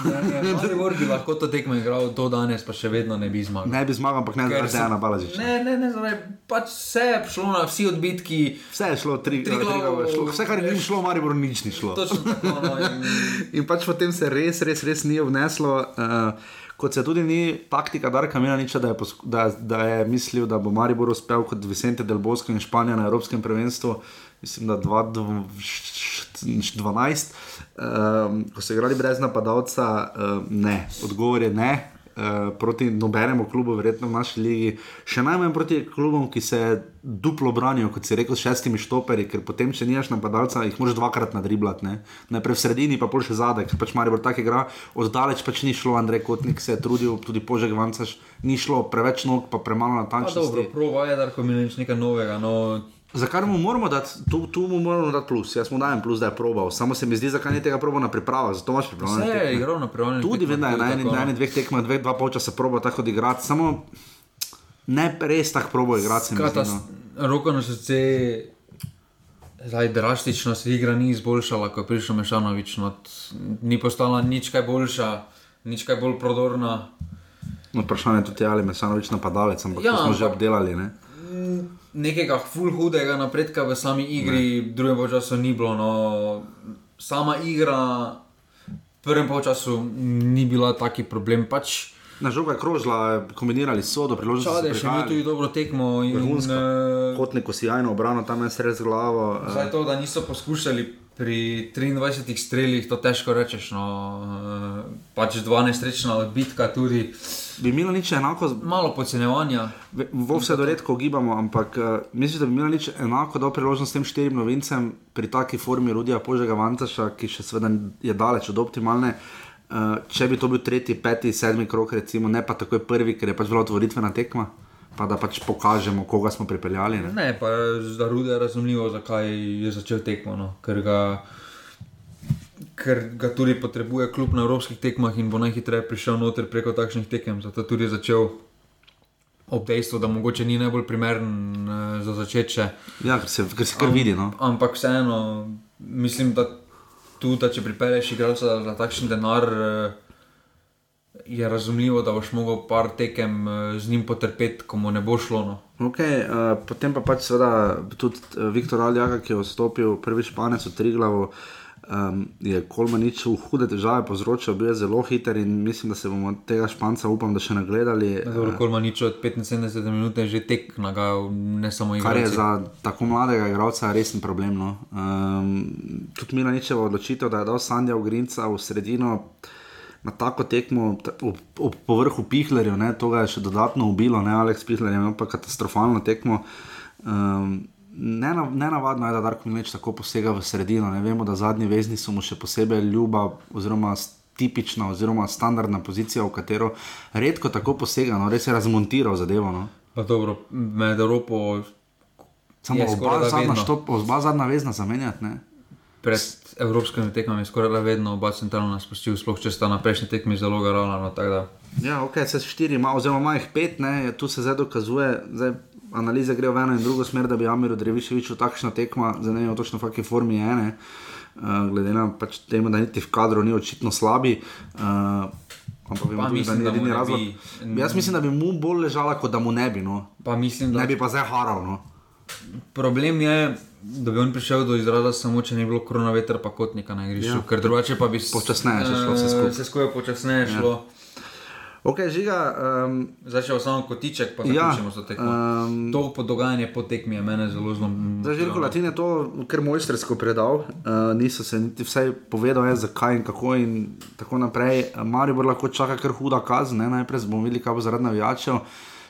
Maribor bi lahko to tekmo igral do danes, pa še vedno ne bi zmagal. Ne bi zmagal, ampak ne zaradi Dejana Balažiča. Ne, ne, ne, ne, pač vse je šlo na vsi odbitki. Vse je šlo, tri, tri glavo, šlo, vse kar je ni šlo, Maribor nič ni šlo. Točno tako. No, in... in pač potem se res, res, res ni vneslo. Uh, kot se tudi ni taktika Darka Milaniča, da, da, da je mislil, da bo Maribor uspel kot Vicente del Bosco in Španija na Evropskem prvenstvu, mislim, da 2012, um, ko so igrali brez napadalca, um, ne, odgovor je ne, uh, proti nobenemu klubu, verjetno v naši ligi, še najmanj proti klubom, ki se duplo branijo, kot si rekel, s šestimi štoperi, ker potem, če nimaš napadalca, jih moraš dvakrat nadriblati. Ne? Najprej v sredini, pa pol še zadek, ker pač Marijo tako igra, oddaleč pač ni šlo, Andrej Kotnik se je trudil, tudi požeg vancaš, ni šlo, preveč nog, pa premalo natančno. Dobro, prvo je, da ko mi nič nekaj novega. No... Zakaj mu moramo dati, tu, tu mu moramo dati plus, jaz mu dajem plus, da je probal, samo se mi zdi, zakaj ni tega probal na pripravah, zato imaš pripravo. Vse je igral na pripravljenih Tudi da je na eni, na eni dveh tekmah, dveh, dva polčasa probal tako odigrati, samo ne res tako probal igrati. zdi, no. roko na srce, zdaj drastično se igra ni izboljšala, ko je prišel Mešanovič. No, t- ni postala nič kaj boljša, nič kaj bolj prodorna. No, vprašanje je tudi, ali je Mesanovič napadalec, ampak Ja, to smo že obdelali. Ne? Nekega ful hudega napredka v sami igri, v drugem času ni bilo. No, sama igra, v prvem času ni bila taki problem. Pač, Na žoga je krožila, kombinirali so do priložnosti. Čade še imel tudi dobro tekmo in Vrhunska. eh, Kotnik, sjajno obrano, tam je sred z glavo. eh, Zdaj to, da niso poskušali pri 23 strelih, to težko rečeš. No, eh, pač dva nesrečna odbitka, tudi Bi imelo nič enako, malo podcenjevanja. v vse do redko ugibamo, ampak uh, mislim, da bi imelo nič enako do priložnosti tem štirim novincem pri taki formi Rudija Požega Vantaša, ki še seveda je daleč od optimalne. Uh, če bi to bil tretji, peti, sedmi krok, recimo, ne pa takoj prvi, ker je pač bila otvoritvena tekma, pa da pač pokažemo, koga smo pripeljali. Ne? Ne, pa za Rude je razumljivo, zakaj je začel tekmo. No. Ker, ga, ker ga tudi potrebuje klub na evropskih tekmah in bo najhitreje prišel noter preko takšnih tekem. Zato tudi je začel ob dejstvu, da mogoče ni najbolj primeren eh, za začeče. Ja, ker se, ker se kar vidi. No? Ampak vseeno, mislim, da tudi, da če pripelješ igralca za takšen denar, eh, je razumljivo, da boš mogel par tekem eh, z njim potrpeti, ko mu ne bo šlo. No. Okay, uh, potem pa pač seveda tudi uh, Viktor Aljaka, ki je vstopil prvi španec v Triglavu, um, je Kolmanič v hude težave povzročil, bil je zelo hiter in mislim, da se bomo tega španca, upam, da še nagledali. Dobro, eh, Kolma nič od 75 minut je že tek nagajal, ne samo Kar je za tako mladega igralca resen problem. No. Um, tudi Milaničeva odločitev, da je dal Sandja Ugrinca v sredino na tako tekmo, ob, ob povrhu Pihlerjev, ne, to ga je še dodatno ubilo, ne Aleks Pihler je imel pa katastrofalno tekmo. Um, Nena- Nenavadno je, da Darko Milanič tako posega v sredino. Ne vemo, da zadnji vezni so mu še posebej ljuba, oziroma tipična, oziroma standardna pozicija, v katero redko tako posega, no, res je razmontiral zadevo. No. Pa dobro, med Evropo Samo oba zadnja, štop, oba zadnja vezna zamenjati. Ne? Pred evropskimi tekmami skoraj vedno oba centralna spustil, sploh če sta na prejšnji tekmi zelo garala. No. Ja, ok, se štiri ima, oziroma ima jih pet, ne, tu se zdaj dokazuje. Zdaj, analize grejo v eno in drugo smer, da bi Amir Dreviševič takšna tekma, zdaj ne vem točno v kakšni formi je. Ne. Uh, glede na pač temu, da niti v kadru ni očitno slabi. Uh, Ampak vemo Pa tudi, da mislim, ni edini razlog. bi- Jaz mislim, da bi mu bolj ležala, kot da mu ne bi. No. Pa mislim, da Ne bi pa zdaj haral. No. Problem je, da bi on prišel do izraza samo, če ni bilo koronavetra pa kotnika na igrišču, Ja. ja. ker drugače pa bi s- Počasneje še šlo vse eh, skupaj. Vse skupaj počasneje šlo. Ja. Ok, žiga. Um, Zdaj še samo kotiček, pa Ja, zaključimo ja, to tekmo. ehm, Um, to podogajanje po tekmi je mene zelo zelo. Zdaj, Željko Latin je to kar mojstrsko predal, uh, niso se niti vsaj povedal, je, zakaj in kako in tako naprej. Marijo bo lahko čaka kar huda kazen, ne? najprej bomo videli, kaj bo zaradi navijačev.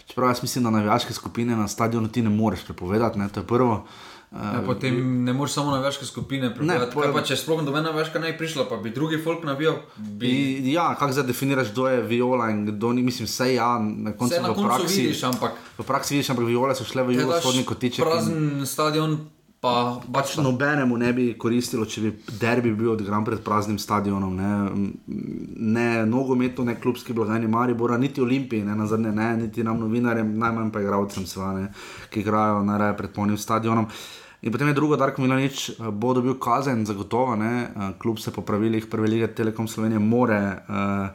Čeprav jaz mislim, da navijaške skupine na stadionu ti ne moreš prepovedati, ne? to je prvo. Ja, potem ne moreš samo na večke skupine prebrati. po- Pa če sploh nobena večka ne bi prišla, pa bi drugi folk navijal. Bi... Ja, kako zdaj definiraš, kdo je viola in kdo ni, mislim, vse ja, na koncu Vse na koncu praksi. vidiš, ampak V praksi vidiš, ampak viole so šle v jugovzhodni kotiček. in- Prazen stadion, pa Pač nobenemu ne bi koristilo, če bi derbi bil odigran pred praznim stadionom. Ne, ne nogometu, ne klubski blagajni Maribora, niti Olimpiji, ne, nazadnje, ne, niti nam novinarjem, najmanj pa igravcem, seveda, ne, ki igrajo najraje pred polnim stadionom. In potem je drugo, Darko Milanič eh, bo dobil kazen, zagotovo, ne, eh, kljub se po pravilih Prve lige Telekom Slovenije more. Uh,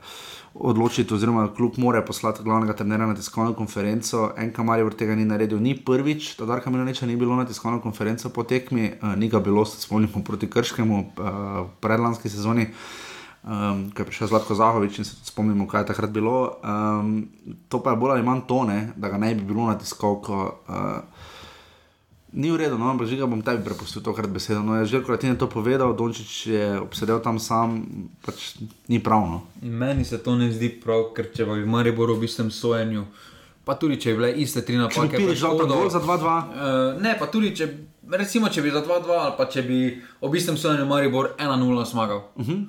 Odločiti, oziroma klub mora poslati glavnega trenera na tiskovno konferenco. Enka Maribor tega ni naredil, ni prvič, da Darka Milaniča ni bilo na tiskovno konferenco po tekmi, uh, ni ga bilo, se spomnimo, proti Krškemu uh, v predlanski sezoni, um, ko je prišel Zlatko Zahovič in se spomnimo, kaj je takrat bilo. Um, to pa je bolj ali manj tone, da ga ne bi bilo na tiskovko. Uh, Ni v redu, no, ampak že ga bom tebi prepustil tokrat besedo. No, je že Kratine to povedal, Dončić je obsedel tam sam, pač ni pravno. Meni se to ne zdi prav, ker če bi v Mariboru v istem sojenju, pa tudi če bi bile iste tri bi napake, pili žal ta Škodo, gol za 2-2, Uh, ne, pa tudi če, recimo, če bi za 2-2 ali pa če bi ob istem sojenju Maribor 1-0 zmagal. Uh Mhm. -huh.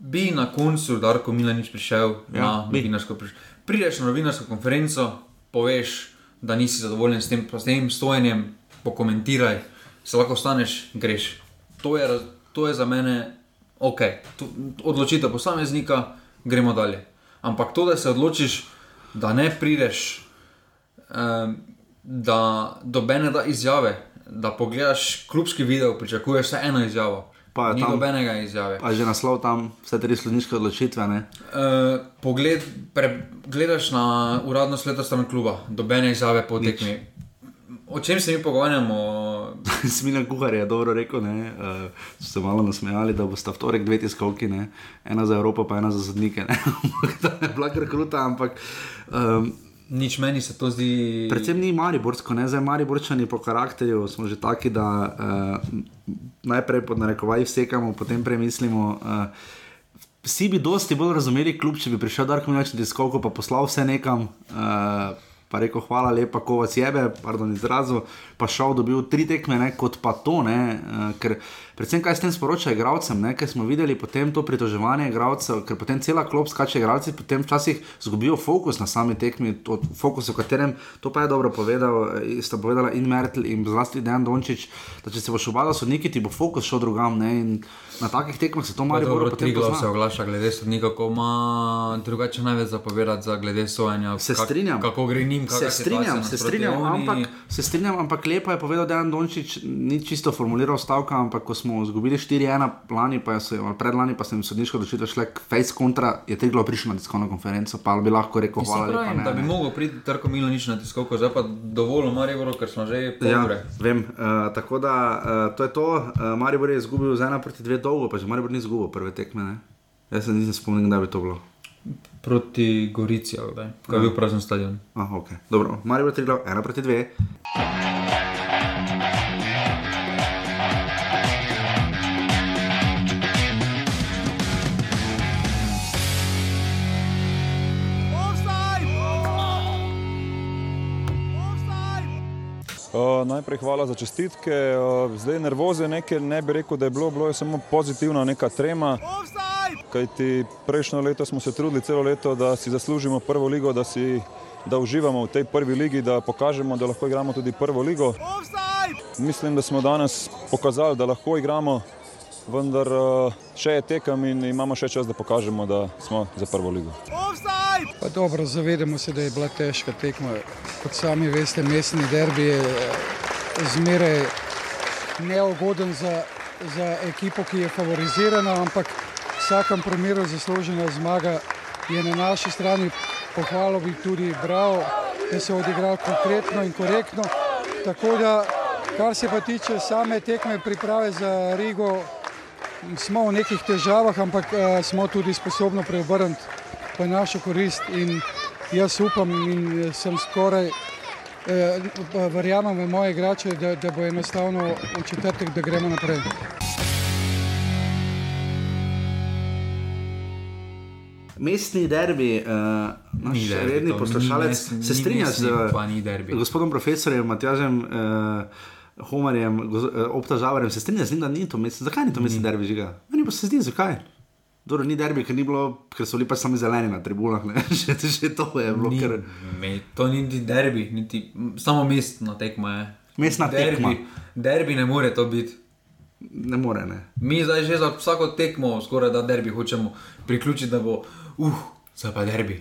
Bi na koncu Darko Milanič prišel Ja, ja, na bi. novinarsko konferenco. Prideš na novinarsko konferenco, poveš, da nisi zadovoljen s tem, s tem stojenjem, pokomentiraj, se lahko staneš, greš. To je, to je za mene ok, to, odločitev posameznika, gremo dalje. Ampak to, da se odločiš, da ne prideš, um, da dobene da izjave, da pogledaš klubski video, pričakuješ samo eno izjavo. Pa ni tam, nobenega izjave. Pa že naslov tam, vse te resniške odločitve. Uh, pogled, pre, gledaš na uradno sledstvo kluba, dobene izjave po tekmi. O čem se mi pogovarjamo? Smilja kuhar je dobro rekel, ne, uh, so se malo nasmejali, da bosta v torek dve tiskovki, ne, ena za Evropo, pa ena za zadnike. to je bila kar kruta, ampak. Um, Nič meni se to zdi. Predvsem ni Mariborsko, ne zdaj Mariborčani po karakterju smo že taki, da uh, najprej pod narekovaj vsekamo, potem premislimo. Uh, vsi bi dosti bolj razumeli kljub, če bi prišel Darko Minoč na diskovko, pa poslal vse nekam. Uh, pa rekel, hvala lepa, ko vas jebe, pardon, izrazu, pa šel, dobil tri tekme, ne, kot pa to, ne, uh, ker predvsem kaj s tem sporoča igravcem, ker smo videli potem to pritoževanje igravcev, ker potem cela klop skače igravci, potem včasih zgubijo fokus na sami tekmi, to, fokus, v katerem, to pa je dobro povedal, eh, sta povedala in Mertel in zlasti Dejan Dončić, da če se boš obadal sodniki, ti bo fokus šel drugam, ne, in na takih tekmah se to malo bolj potem pozna. se oglaša glede sodnika, ko ima drugače največ zapovedati za glede sojenja. Se strinjam. Kak, kako gre njim, se strinjam, se strinjam, ampak, se strinjam, ampak lepo je povedal Dejan Dončić, ni čisto formuliral stavka, ampak ko smo izgubili 4-1, lani pa se, predlani pa sem sodniško odločil, šle face kontra, je teglo prišlo na tiskovno konferenco, pa bi lahko rekel, hvala lepa. Ne, da bi mogel priti Trko Milanič na tiskovko, zdaj pa dovolj, Maribor, ker smo že pol ja, ure. Vem, uh, tako da uh, to je to, uh, Maribor je izgubil z ena proti dve dolgo, pa že Maribor ni izgubil prve tekme. Ne? Jaz se nisem spomnil, da bi to bilo. Proti Gorici, ali kaj? Kaj je ja. bil prazen stadion? Aha, ok. Dobro, Maribor 3, 1 proti 2. najprej hvala za čestitke. Zdaj nervoze nekaj ne bi rekel, da je bilo, bilo je samo pozitivna neka trema. Kajti prejšnjo leto smo se trudili celo leto, da si zaslužimo prvo ligo, da, si, da uživamo v tej prvi ligi, da pokažemo, da lahko igramo tudi prvo ligo. Mislim, da smo danes pokazali, da lahko igramo, vendar uh, še je tekem in imamo še čas, da pokažemo, da smo za prvo ligo. Pa dobro, zavedamo se, da je bila težka tekma. Kot sami veste, mestni derbi je eh, zmeraj neugoden za, za ekipo, ki je favorizirana, ampak v vsakem primeru zaslužena zmaga je na naši strani. Pohvalo bi tudi bral, da se je odigral konkretno in korektno. Tako da, kar se pa tiče same tekme priprave za Rigo, smo v nekih težavah, ampak uh, smo tudi sposobni preobrniti v našo korist. In jaz upam in sem skoraj, eh, verjamem v moje igrače, da, da bo enostavno v četrtek, da gremo naprej. Mestni derbi, uh, naš derbi, redni poslušalec, se strinja z gospodom profesorjem Matjažem uh, Homarjem, uh, obtažavarjem, se strinja z njim, da ni to mestni. Zakaj ni to mestni derbi žiga? Meni pa se zdi, zakaj? Dobro, ni derbi, ker, ni bilo, ker so bili pač sami zeleni na tribunah, že, že to je bilo. Ni, ker... me, to ni niti derbi, niti, samo mestna tekma je. Mestna derbi, tekma. Derbi ne more to biti. Ne more, ne. Mi zdaj že za vsako tekmo, skoraj da derbi hočemo priključiti, da bo, uh, zdaj pa derbi.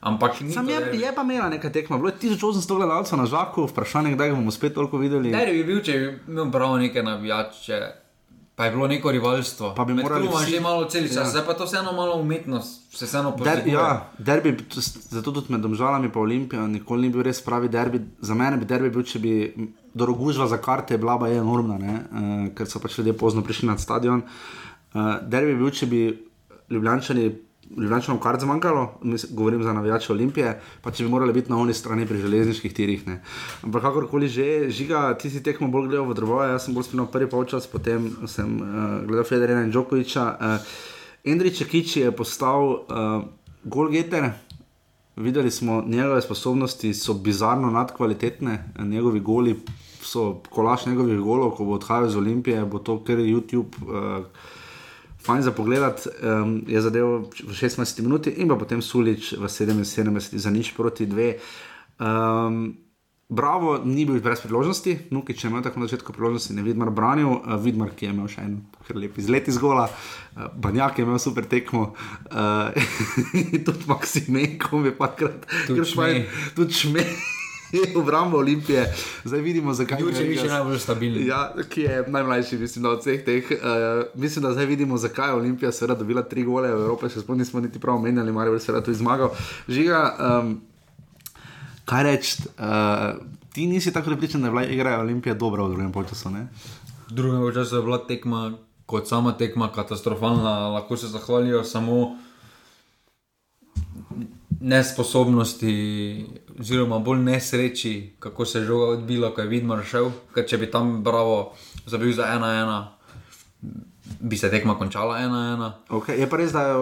Ampak Sam je, je pa imela nekaj tekma, bilo je 1800 gledalcev na žaku, vprašanje, kdaj bomo spet toliko videli. Derbi bi bil, če bi imel prav neke navijače. Pa je bilo neko rivalstvo. Pa bi morali biti že malo celica, ja. zdaj pa to vseeno malo umetnost, se vseeno pojavi. Ja, derbi, zato tudi med domžalami pa Olimpijo, nikoli ni bil res pravi derbi. Za mene bi derbi bil, če bi dorogužva za karte, bila je enormna, uh, ker so pač ljudje pozno prišli na stadion. Uh, derbi bi bil, če bi ljubljančani Ljubljano kar zmanjkalo, govorim za navijače Olimpije, pa če bi morali biti na oni strani pri železniških tirih. Ne. Ampak kakorkoli že, žiga, ti si tekmo bolj gledal v droboje, jaz sem bolj spil prvi polčas, potem sem uh, gledal Federina in Džokoviča. Uh, eh, Endrič Kiči je postal uh, golgeter. Videli smo njegove sposobnosti, so bizarno nadkvalitetne, njegovi goli so kolaš njegovih golov, ko bo odhajal iz Olimpije, bo to kar YouTube. Uh, fajn za pogled, um, je zadeval v 16 minuti in pa potem Sulič v 77 za nič proti dve. Um, Bravo, ni bil brez priložnosti, Nuki, če imel tako na začetku priložnosti, ne vidim, branil, uh, Vidmar, ki je imel še en lep izlet iz gola, uh, Banjak je imel super tekmo, uh, tudi Maksimenko je pa krat, Tudi Šmej. tudi šme. Obrambo Olimpije, zdaj vidimo, zakaj Jurčević je Vegas- najbolj stabilen. Ja, ki je najmlajši, mislim, od vseh teh. Uh, mislim, da zdaj vidimo, zakaj je Olimpija seveda dobila tri gole v Evropi, še sploh nismo niti prav omenjali, Marijo je seveda tudi zmagal. Žiga, um, kaj reči, uh, ti nisi tako prepričan, da je bila igra Olimpije dobra v drugem ne? V drugem času je bila tekma, kot sama tekma, katastrofalna. Lahko se zahvalijo samo nesposobnosti, oziroma bolj nesreči, kako se je žoga odbila, ko je Vidmar šel. Ker če bi tam bravo zabil za ena ena, bi se tekma končala ena ena. Okay. Je pa res, da je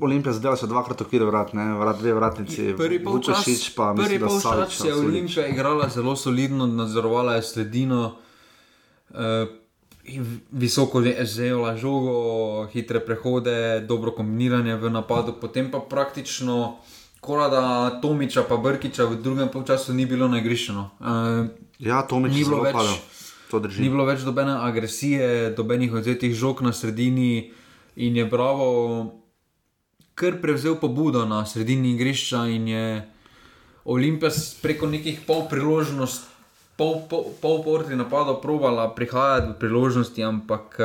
Olimpija zadela še dvakrat okvir vrat, ne? vrat dve vratnici, Prvi polčas, pa prvi mislim, da polčas Savić, je. Olimpija igrala zelo solidno, nadzorovala je sredino, uh, visoko zela žogo, hitre prehode, dobro kombiniranje v napadu, potem pa praktično. Korada Tomiča pa Brkiča v drugem polčasu ni bilo nagrišeno. Uh, Ja, Tomič Ni bilo več- padel. Ni bilo več dobene agresije, dobenih odzetih žog na sredini in je Bravo kar prevzel pobudo na sredini igrišča in je Olimpija s- preko nekih pol priložnosti. Pol, pol, pol porti napadov provala prihajati do priložnosti, ampak eh,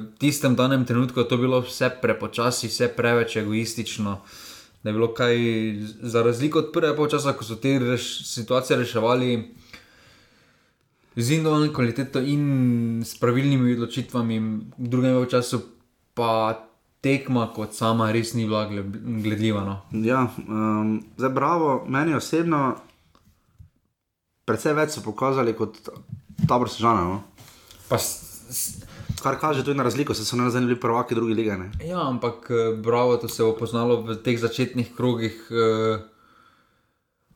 v tistem danem trenutku je to bilo vse prepočasi, vse preveč egoistično. Da je bilo kaj, za razliko od prvega polčasa, ko so te reš, situacije reševali z individualno kvaliteto in s pravilnimi odločitvami, v drugem času pa tekma kot sama res ni bila gle- gledljiva. No. Ja, um, zdaj bravo, meni osebno, predvsej več so pokazali kot tabor sežana. No? Pa s- s- Kar kaže tudi na razliko, se so ne nazaj bili prvaki druge lige. Ne? Ja, ampak eh, bravo, to se je poznalo v teh začetnih krogih. eh,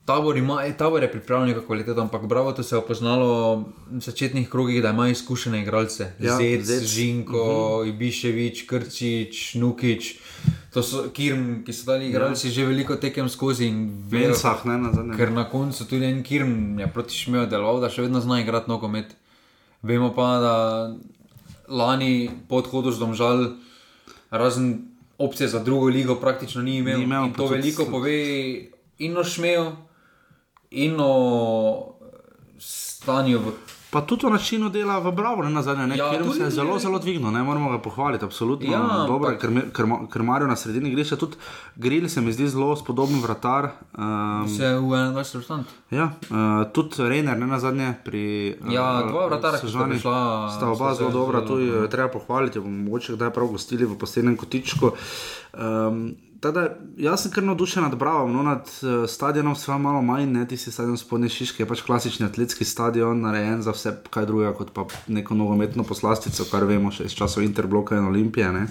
Tabor, ima, eh, tabor je pripravljen na kvaliteto, ampak bravo, to se je poznalo v začetnih krogih, da ima izkušene igralce. Ja, Ja, Zec, Zec, Žinko, uh -huh. Ibiševič, Krčič, Nukič. To so Kirm, ki so dali igralci ja. že veliko tekem skozi in vejo, Mensah, ne na zadnje. Ker na koncu tudi en Kirm je proti Šmeju deloval, da še vedno zna igrati nogomet. Vemo pa, da lani po odhodu z domžal, razen opcije za drugo ligo, praktično ni imel. Ni imel, in to veliko pove in o Šmeju, in o stanju v Pa tudi o načinu dela v Bravo, na zadnje, ne, Ja, ja, tudi se je zelo, zelo dvignil, ne moramo ga pohvaliti, absolutno. Ja, Ja, dobro, ampak- ker, me- ker, ma- ker Marijo na sredini igrišča, tudi Grill se mi zdi zelo spodoben vratar. Um, vse v 21. vrstanju. ja, uh, tudi Reiner, ne na zadnje, pri Ja, eh, dva vratarja, ki sta prišla, sta oba se zelo dobra, tu je treba pohvaliti, bomo mogoče kdaj prav gostili v posebnem kotičku. Um, Tada, jaz sem kar navdušen nad Bravo, no, nad uh, stadionom, vse malo manj, ne tisti stadion spodnje Šiške, je pač klasični atletski stadion, narejen za vse kaj drugega kot pa neko nogometno poslastico, kar vemo še iz časov Interbloka in Olimpije. ne.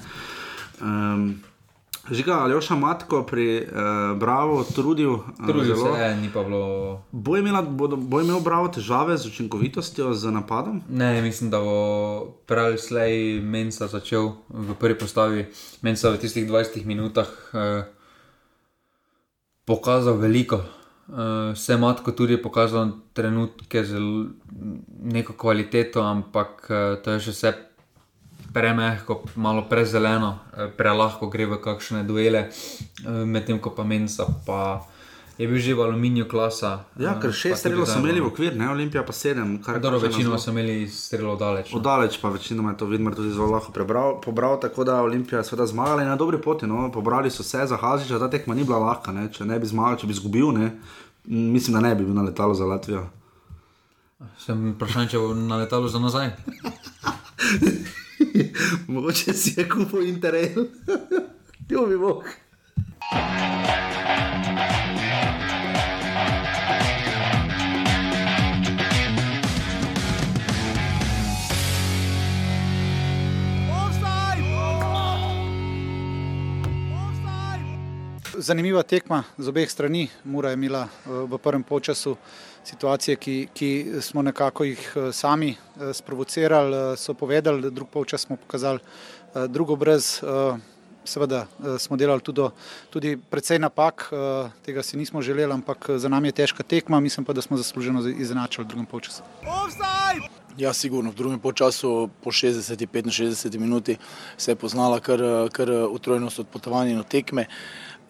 Um, Žiga, Aljoša Matko pri uh, Bravo trudil. eh, Trudil zelo. se je, ni pa bilo. Bo, imela, bodo, bo imel Bravo težave z učinkovitostjo, z napadom? Ne, mislim, da bo prej slej Mensa začel v prvi postavi. Mensa v tistih 20 minutah eh, pokazal veliko. Eh, vse matko tudi je pokazal trenutke z neko kvaliteto, ampak eh, to je še vse premehko, malo prezeleno, eh, prelahko gre v kakšne duele, eh, medtem ko pa Mensa pa je bil že v aluminiju klasa. Ja, eh, ker šest strelov so zdaj, imeli v okvir, ne Olimpija pa sedem. Dobro, večinoma zelo- so imeli strelo daleč. No. Oddaleč pa večinoma je to Vidmar tudi zelo lahko prebral, pobral, tako da Olimpija je seveda zmagala in na dobri poti. No. Pobrali so se za Haziča, ta tekma ni bila lahka, ne. če ne bi zmagal, če bi izgubil, ne. mislim, da ne bi bil na letalo za Latvijo. Sem vprašan, če bo na letalo za nazaj. Mogoče si je kupil interel. Ljubi Bog. Zanimiva tekma z obeh strani. Mura je imela eh, v prvem polčasu situacije, ki, ki smo nekako jih eh, sami eh, sprovocirali, eh, so povedali, drug polčas smo pokazali drugo brez. seveda smo delali tudi, tudi precej napak, tega si nismo želeli, ampak za nami je težka tekma, mislim pa, da smo zasluženo izenačili v drugem polčasu. Ja, sigurno. V drugem času, po 60-65 minuti, se je poznala kar, kar utrojnost odpotovanja in tekme.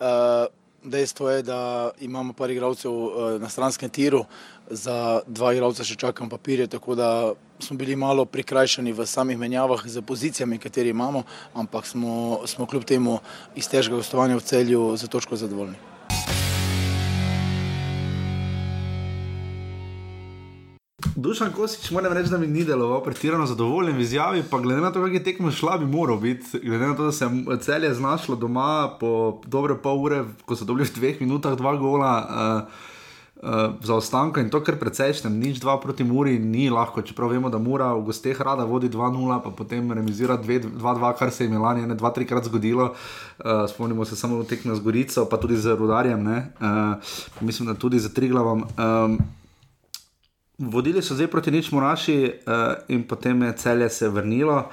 Uh, dejstvo je, da imamo par igralcev uh, na stranskem tiru, za dva igralca še čakam papirje, tako da smo bili malo prikrajšani v samih menjavah z pozicijami, kateri imamo, ampak smo, smo kljub temu iz težkega gostovanja v celju za točko zadovoljni. Dušan Kosič, moram reči, da mi ni deloval pretirano zadovoljen v izjavi, pa glede na to, kako je tekmo šla, bi moral biti. Glede na to, da se je celje znašlo doma po dobre pol ure, ko so dobili v dveh minutah dva gola. Uh, Uh, za ostanka in to, kar precejšnjem, nič dva proti Muri, ni lahko. Čeprav vemo, da Mura v gosteh rada vodi 2-0, pa potem remizira 2-2, kar se je Milani ne dva, trikrat zgodilo. Uh, spomnimo se samo tekme z Gorico, pa tudi z Rudarjem, uh, mislim, da tudi z Triglavom. Um, vodili so zdaj proti nič Muraši uh, in potem je celje se vrnilo.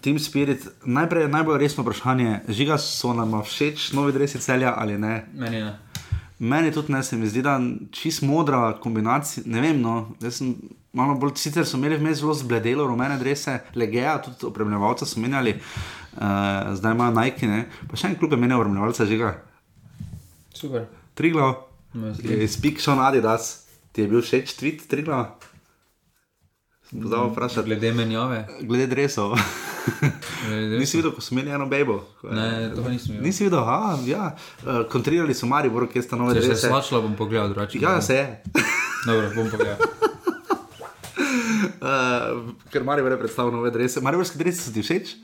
Team Spirit, najprej najbolj resno vprašanje, žiga so nam všeč novi dresi celja ali ne? Meni ne. Meni tudi ne, se mi zdi, da je čist modra kombinacija. Ne vem, no, jaz sem malo bolj, sicer so imeli vmes zelo zbledelo, rumene drese, legeja, tudi opremljevalca so menjali, uh, zdaj imajo najki, ne. Pa še en klub je menjal opremljevalca, žiga. Super. Triglo, speak Sean Adidas, ti je bil všeč tweet Triglo? Zdaj vprašaj. Glede menjave. Glede dresov. Nisi videl, ko so imeli eno bebo? Ne, to nisem videl. Nisi videl, a, ja. Uh, kontrirali so Maribor, kje sta nove Če drese. se slačila, bom pogledal drugače. Ja, se je. Dobro, bom pogledal. Uh, ker Maribor je predstavil nove drese. Mariborske drese so ti všeč?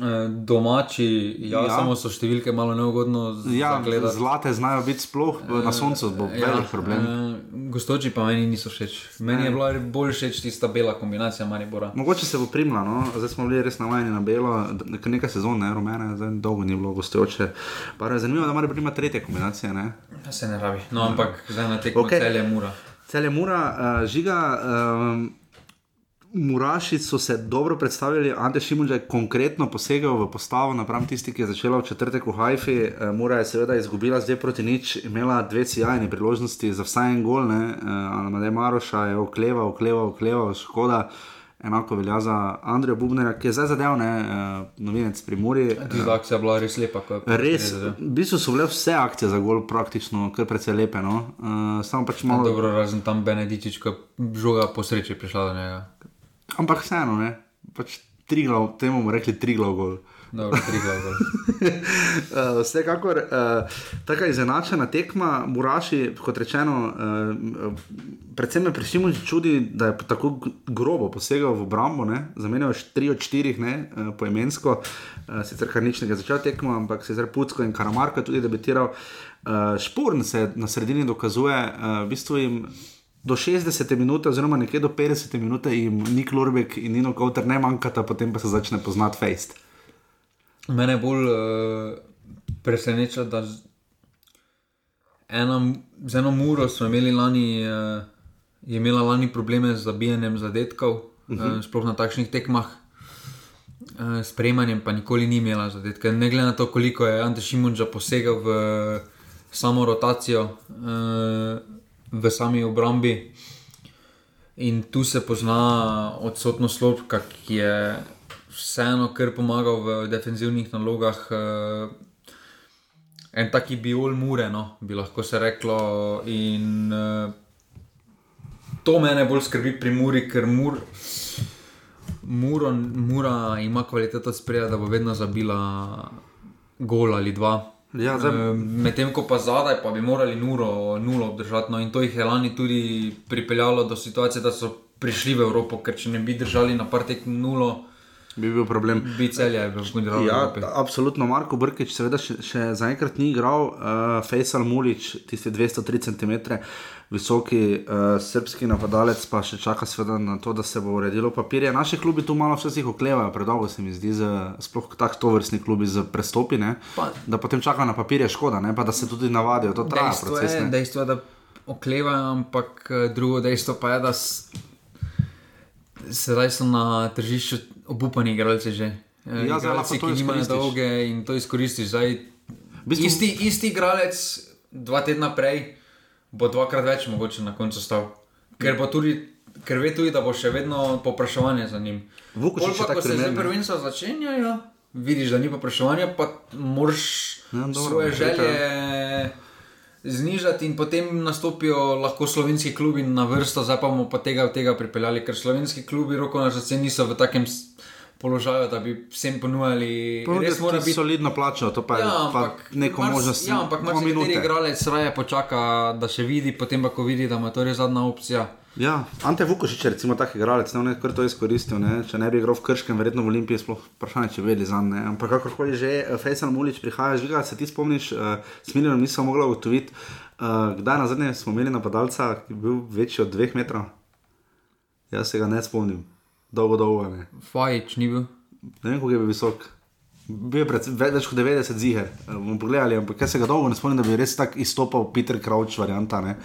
Uh, domači, ja, Ja. ja, samo so številke malo neugodno Ja, zagledati. zlate znajo biti sploh na soncu, bo velik problem. Uh, gostoči pa meni niso všeč. Meni je bila bolj všeč tista bela kombinacija Maribora. Mogoče se bo primla, no? zdaj smo bili res navajeni na belo, nekaj sezon, ne, rumene, zdaj dolgo ni bilo gostujoče. Pa je zanimivo, da Maribor ima tretje kombinacije. Ne? Ja, se ne rabi. No, ampak zdaj na tekmo okay. celje mura. Cel je mura, uh, žiga. Um, Muraši so se dobro predstavili, Ante Šimunž je konkretno posegel v postavo napram tisti, ki je začela v četrtek v Haifi. Eh, Mura je seveda izgubila zdaj proti nič, imela dve sjajni priložnosti za vsaj en gol. Amadej Maroša je okleval, okleval, okleval, škoda. Enako velja za Andreja Bubnera, ki je zdaj zadev, ne, uh, novinec pri Muri. Tista akcija je bila res lepa. Res, zadel. v bistvu so bile vse akcije za gol praktično kar precej lepe. No? Uh, samo pač malo. dobro, razen tam Benedicič, ko je žoga po sreči prišla do njega. Ampak vseeno, ne. Pač triglav, temu bomo rekli triglav gol. Dobro, tri glave. Uh, vsekakor, uh, tako izenačena tekma, Muraši, kot rečeno, uh, predvsem me pri Šimunži čudi, da je tako grobo posegal v obrambo, zamenjal je 3 od 4 ne, uh, poimensko, uh, sicer kar nič ne začel tekmo, ampak zdaj Pucko in Karamarka tudi debitiral. Uh, Šporn se na sredini dokazuje, uh, v bistvu jim. Do 60 minut, oziroma nekje do 50 minut, jim Nik Lorbek in Nino Kauter ne manjkata, potem pa se začne poznati fejst. Mene bolj uh, preseneča, da z, ena, z eno muro smo imeli lani, uh, je imela lani probleme z zabijanjem zadetkov, uh -huh. uh, sploh na takšnih tekmah. Uh, s prejemanjem pa nikoli ni imela zadetka. Ne glede na to, koliko je Ante Šimunča posegel v samo rotacijo, uh, v sami obrambi. In tu se pozna odsotnost Lopka, ki je vseeno kar pomagal v defenzivnih nalogah. Uh, en taki biol mure, no, bi lahko se reklo. In uh, to mene bolj skrbi pri Muri, ker Mur, Muro, Mura ima kvaliteto spreda, da bo vedno zabila gol ali dva. Ja, zdaj- Eh, Medtem ko pa zadaj, pa bi morali nuro, nulo obdržati. No, in to jih je lani tudi pripeljalo do situacije, da so prišli v Evropo, ker če ne bi držali na partek nulo, Bi bil problem. bi celje v Gundirovni Ja, Evropi. absolutno. Marko Brkič, seveda, še, še zaenkrat ni igral, uh, Fejsal Mulič, tisti 203 cm visoki uh, srpski napadalec, pa še čaka seveda na to, da se bo uredilo papirje. Naši klubi tu malo včasih oklevajo, predolgo se mi zdi, z, sploh tak to vrstni klubi z prestopi, ne, Pa- da potem čakajo na papirje, škoda, ne, pa da se tudi navadijo, to traja Dejstvo proces. je, dejstvo je, da oklevajo, ampak eh, drugo dejstvo pa je, da s, sedaj so na tržišču obupani igralci že. Uh, Ja, zdaj lahko to izkoristiš. dolge in to izkoristiš. Zdaj, bistvu- isti, isti igralec, dva tedna prej, bo dvakrat več mogoče na koncu stal. Ker, bo tudi, ker ve tudi, da bo še vedno popraševanje za njim. Vukošič Pol je pa, tak ko se primer, zdaj ne. prvenstva začenjajo, vidiš, da ni popraševanja, pa moraš Ja, dobro, svoje želje znižati in potem nastopijo lahko slovenski klubi na vrsto, zdaj pa bomo pa tega od tega pripeljali, ker slovenski klubi roko na srce niso v takem položaju, da bi vsem ponujali. Res Res mora biti solidno plačo, to pa je Ja, pa ampak neko možnost. Ja, ampak marsikateri minute. igralec raje počaka, da še vidi, potem pa ko vidi, da ima to res zadnja opcija. Ja, Ante Vukošič je recimo tak igralec, ne, je kar to izkoristil. Ne. Če ne bi igral v Krškem, verjetno v Olimpiji, sploh vprašanje, če vedeli za njega. Ampak kakorkoli že, eh, Fejsal Mulič prihaja, žiga, se ti spomniš, uh, s Miljenom nisem mogla ugotoviti, uh, kdaj na zadnje smo imeli napadalca, ki je bil večji od dveh metrov. Jaz se ga ne spomnim, dolgo, dolgo ne. Fajič ni bil. Ne vem, kako je bil visok. Bil je pred, ve- več kot 90 ziger, bomo pogledali, ampak jaz se ga dolgo ne spomnim, da bi res tako izstopal Peter Crouch varianta. Ne.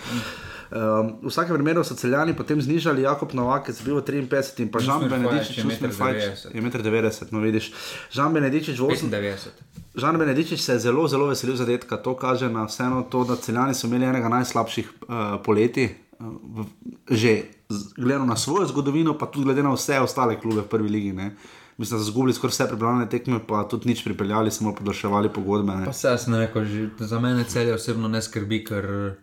Um, v vsakem primeru so celjani potem znižali, Jakob Novak je bil 53 in pa Žan Benedičič, Fajič 1,90. je 1,90 m, no vidiš. Žan Benedičič v 8. 95. Žan Benedičič se je zelo, zelo veselil zadetka. To kaže na vseeno to, da celjani so imeli enega najslabših uh, poleti, uh, že gledano na svojo zgodovino, pa tudi glede na vse ostale klube v prvi ligi. Ne. Mislim, da so izgubili skoraj vse pripravljene tekme, pa tudi nič pripeljali, samo podaljševali pogodbe. Ne. Pa se jaz ne rekel, za mene celje osebno ne skrbi, ker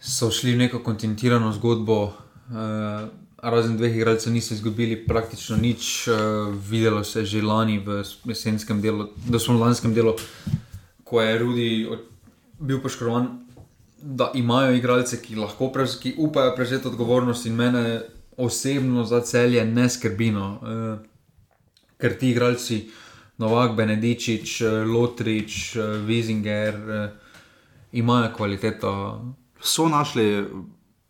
so šli v neko kontinuirano zgodbo. Uh, razen dveh igralcev niso izgubili praktično nič, uh, videlo se je že lani v jesenskem delu, da smo v lanskem delu, ko je Rudi od- bil poškodovan, da imajo igralce, ki lahko prevz, ki upajo prevzeti odgovornost in mene osebno za celje ne skrbino. Uh, ker ti igralci, Novak, Benedičič, eh, Lotrič, eh, Vizinger, eh, imajo kvaliteto. So našli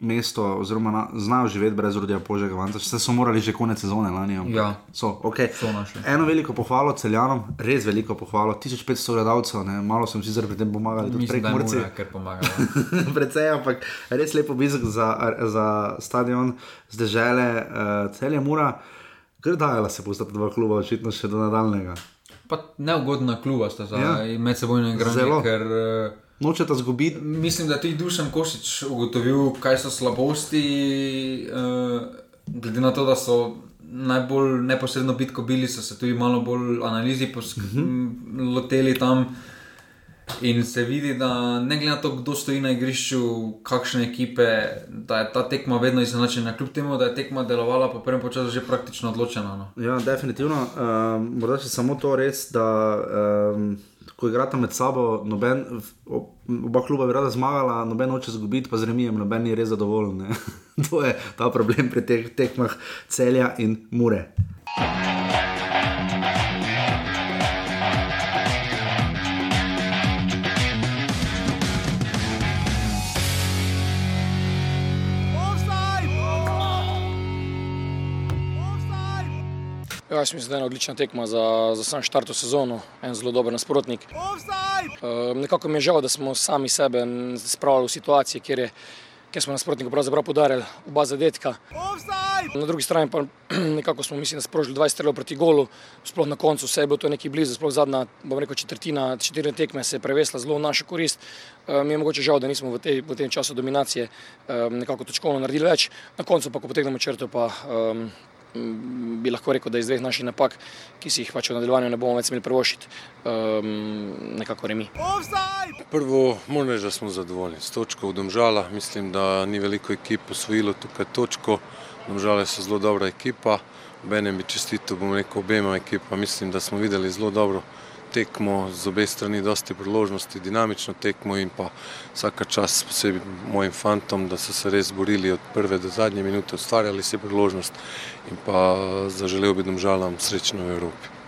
mesto, oziroma na, znajo živeti brez rodja Požega Vanca, vse so morali že konec sezone lani. Ja. So, okay. So našli. Eno veliko pohvalo celjanom, res veliko pohvalo, 1500 gledalcev, ne, malo sem sicer pri tem pomagali, tudi prek Murci. mora, ker pomagajo. Predvsej, ampak res lepo obisk za, za stadion, zdaj žele, uh, celje mura. Grdajala se bosta ta dva kluba, očitno še do nadaljnega. Pa neugodna kluba sta za Ja. ja. medsebojno igranje, Zelo. ker eh, Nočeta zgubiti. mislim, da je tudi Dušan Košič ugotovil, kaj so slabosti, uh, glede na to, da so najbolj neposredno bitko bili, so se tudi malo bolj analizi posk- Mhm. m, loteli tam. In se vidi, da ne glede na to, kdo stoji na igrišču, kakšne ekipe, da je ta tekma vedno izenačena, kljub temu, da je tekma delovala po prvem času že praktično odločena. No. Ja, definitivno. Um, morda še samo to res, da um, ko igrata med sabo, noben, ob- oba kluba bi rada zmagala, noben noče zgubiti, pa z remijem, noben je res zadovoljen. to je ta problem pri teh tekmah celja in mure. Ja, jaz mislim, da je ena odlična tekma za, za sam štart v sezono, en zelo dober nasprotnik. Uh, nekako mi je žal, da smo sami sebe spravili v situacije, kjer, je, kjer smo nasprotniku pravzaprav podarili oba zadetka. Na drugi strani pa nekako smo, mislim, sprožili 20 strelov proti golu, sploh na koncu vse je bilo to nekaj blizu, sploh zadnja, bom rekel, četrtina, četrtina tekme se je prevesla zelo v našo korist. Uh, mi je mogoče žal, da nismo v, tej, v tem času dominacije um, nekako točkovno naredili več, na koncu pa, ko potegnemo črto, pa m, bi lahko rekel, da iz dveh naših napak, ki si jih pač v nadaljevanju ne bomo več smeli prvošiti, um, nekako remi. Prvo, moram reči, da smo zadovoljni s točko v Domžalah. Mislim, da ni veliko ekip osvojilo tukaj točko. Domžale so zelo dobra ekipa. Benem bi čestito, bom rekel, obema ekipa. Mislim, da smo videli zelo dobro tekmo z obe strani, dosti priložnosti, dinamično tekmo in pa vsaka čas posebej mojim fantom, da so se res borili od prve do zadnje minute, ustvarjali si priložnost in pa zaželel bi Domžalam srečno v Evropi.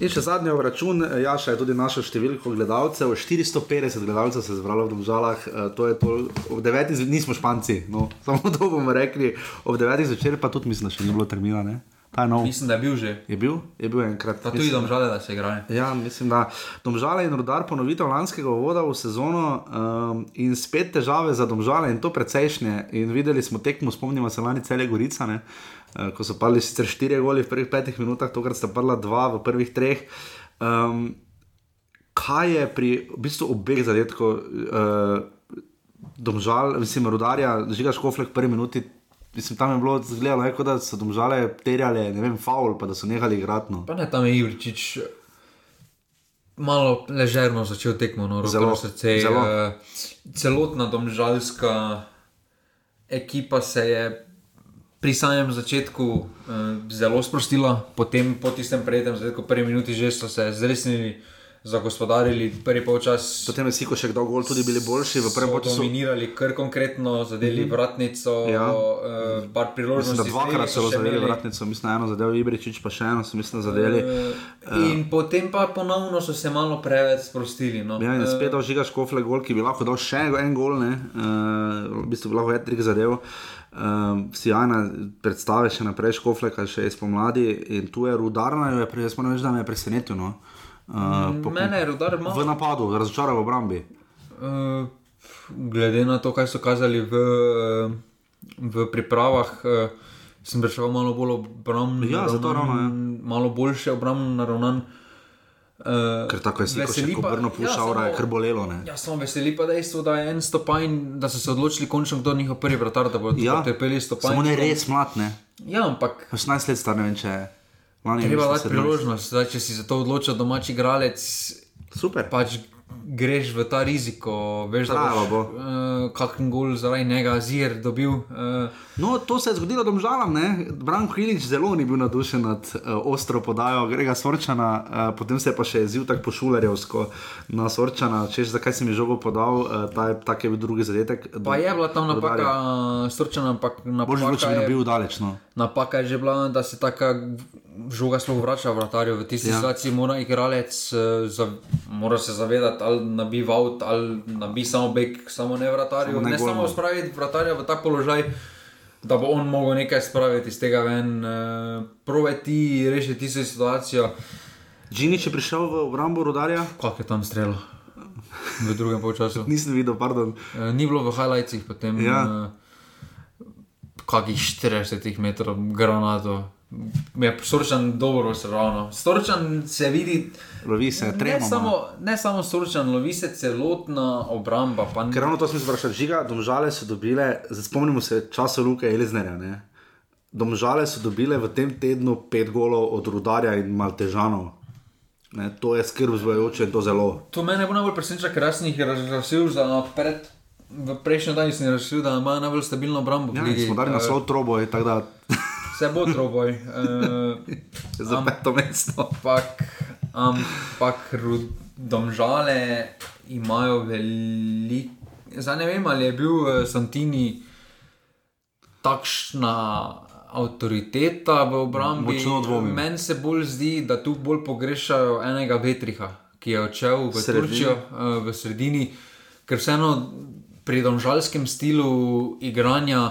In še zadnji obračun, Jaša je tudi našel številko gledalcev, 450 gledalcev se je zbralo v Domžalah, eh, to je to, ob 9. nismo španci, no, samo to bomo rekli, ob 9. zvečer pa tudi mislim, da še ni bilo termina, ne? Ta nov. Mislim, da je bil že. Je bil, je bil enkrat. Pa tudi domžale, da se igrajo. Ja, mislim, da domžale in rodar ponovitev lanskega voda v sezono um, in spet težave za domžale in to precejšnje. In videli smo tekmo, spomnimo se lani cele Gorica, ne? Uh, ko so padli sicer štiri goli v prvih petih minutah, tokrat sta padla dva v prvih treh. Um, kaj je pri v bistvu obeh zadetkov, uh, domžal, mislim, rodarja, žigaš koflek v prvi minuti. Mislim, tam je bilo zgledalo, kot da so domžale terjale, ne vem, faul, pa da so nehali igrati. No. Pa ne, tam je Ivričič malo ležerno začel tekmo, no, Zelo, srce. zelo. eh, Celotna domžalska ekipa se je pri samem začetku uh, zelo sprostila, potem po tistem prejetem začetku, prvi minuti že so se zresnili, zagospodarili prvi polčas. Potem je Siko še kdal gol, tudi bili boljši v prvem polčasu. dominirali, kar konkretno zadeli Mhm. vratnico, Ja. uh, bar priložnosti. Mislim, dvakrat so zadeli imeli. vratnico, mislim, eno zadevo Ibričič, pa še eno, so mislim, zadeli. Eh, In potem pa ponovno so se malo preveč sprostili. No. Ja, in spet dal žigaš kofle gol, ki bi lahko dal še en gol, ne? Uh, v bistvu bi lahko več zadev. Uh, Sijajna predstave še naprej, škofleka še iz pomladi in tu je rudarna, jo je, jaz moram reči, da me je presenetil. No? Uh, mene je Rudar malo- V napadu, razočaral v obrambi. Uh, glede na to, kaj so kazali v, eh, v pripravah, uh, sem pričakoval malo bolj obrambno. Ja, zato ravno, ja. Malo boljše obrambno naravnan. Uh, Ker tako je sliko še kobrno puša, ura je kar bolelo. Ne? Ja, samo veseli pa dejstvo, da je en stopajn, da so se odločili končno, kdo je njihov prvi vratar, da bodo Ja, potrpeli stopajn. samo ne res mlad, ne. Ja, ampak 18 let star, ne vem če je. Lani Treba dati 17. priložnost, zdaj, če si za to odločil domači igralec. Super. Pač greš v ta riziko, veš, da boš bo. uh, kakšen gol zaradi njega zir dobil. Uh, No, to se je zgodilo domžalam, ne? Branko Ilič zelo ni bil navdušen nad uh, ostro podajo Grega Sorčana, uh, potem se je pa še jezil tako pošulerjevsko na Sorčana, češ zakaj si mi žogo podal, uh, ta je, tak je bil drugi zadetek. pa je bila tam napaka, stročena, ampak Bož napaka bil, če bi je, bil daleč. No. Napaka je že bila, da se taka žoga sploh vrača vratarju. V tisti Ja. situaciji mora igralec uh, za, mora se zavedati, ali nabi vaut, ali nabi samo bek, samo ne vratarju. Samo ne ne samo spraviti vratarja v tak položaj. Da bo on mogel nekaj spraviti iz tega ven, uh, proveti, rešiti tisto situacijo. Džinič je prišel v obrambo rodarja. Kako je tam strelo? V drugem polčasu. Nisem videl, pardon. Uh, ni bilo v highlightsih, potem Ja. uh, kakih 40 metrov granato. Je Sorčan dobro sravno. Sorčan se vidi. Lovi se, Ne tremo. samo, ne samo Sorčan, lovi se celotna obramba. Pa, Ker ravno to smo se vprašali, žiga, domžale so dobile, spomnimo se časa Luke Eliznerja. Ne? Domžale so dobile v tem tednu pet golov od Rudarja in Maltežanov. Ne, to je skrb zvajoče in to zelo. To bo najbolj preseneča, ker jaz sem jih razglasil za pred. V prejšnjem dnevu sem razglasil, da imajo najbolj stabilno obrambo. Ja, smo dali naslov troboj, tako da Vse bo troboj. Uh, za peto mesto. Ampak, ampak domžale imajo veliko. Zdaj ne vem, ali je bil eh, Santini takšna avtoriteta v obrambi. Meni se bolj zdi, da tu bolj pogrešajo enega Vetriha, ki je odšel v Sredini. Turčijo, eh, v sredini, ker vseeno pri domžalskem stilu igranja.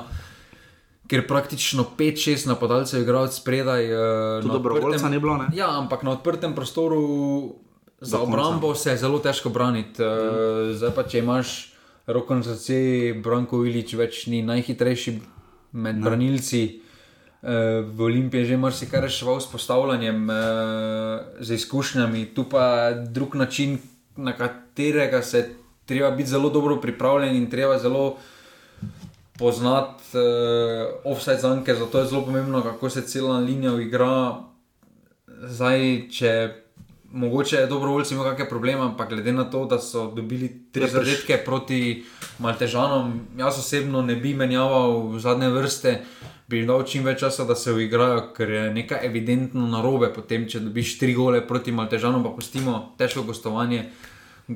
Ker praktično 5-6 napadalcev igra od spredaj. eh, Tu dobrovoljca odprtem- ni bilo, ne? Ja, ampak na odprtem prostoru za obrambo se je zelo težko braniti. Mm. Zdaj pa, če imaš roko na srce, Branko Ilič več ni najhitrejši med Ne. ne. branilci. Eh, V Olimpiji je že marsikaj reševal s postavljanjem, z izkušnjami, tu pa je drug način, na katerega se treba biti zelo dobro pripravljen in treba zelo poznati uh, offside zanke, zato je zelo pomembno, kako se cela linija igra. Zdaj, če mogoče je dobrovoljci imel kakšne probleme, ampak glede na to, da so dobili tri zadetke proti Maltežanom, jaz osebno ne bi menjaval v zadnje vrste. Bi jim dal čim več časa, da se uigrajo, ker je nekaj evidentno narobe. Potem, če dobiš tri gole proti Maltežanom, pa pustimo težko gostovanje,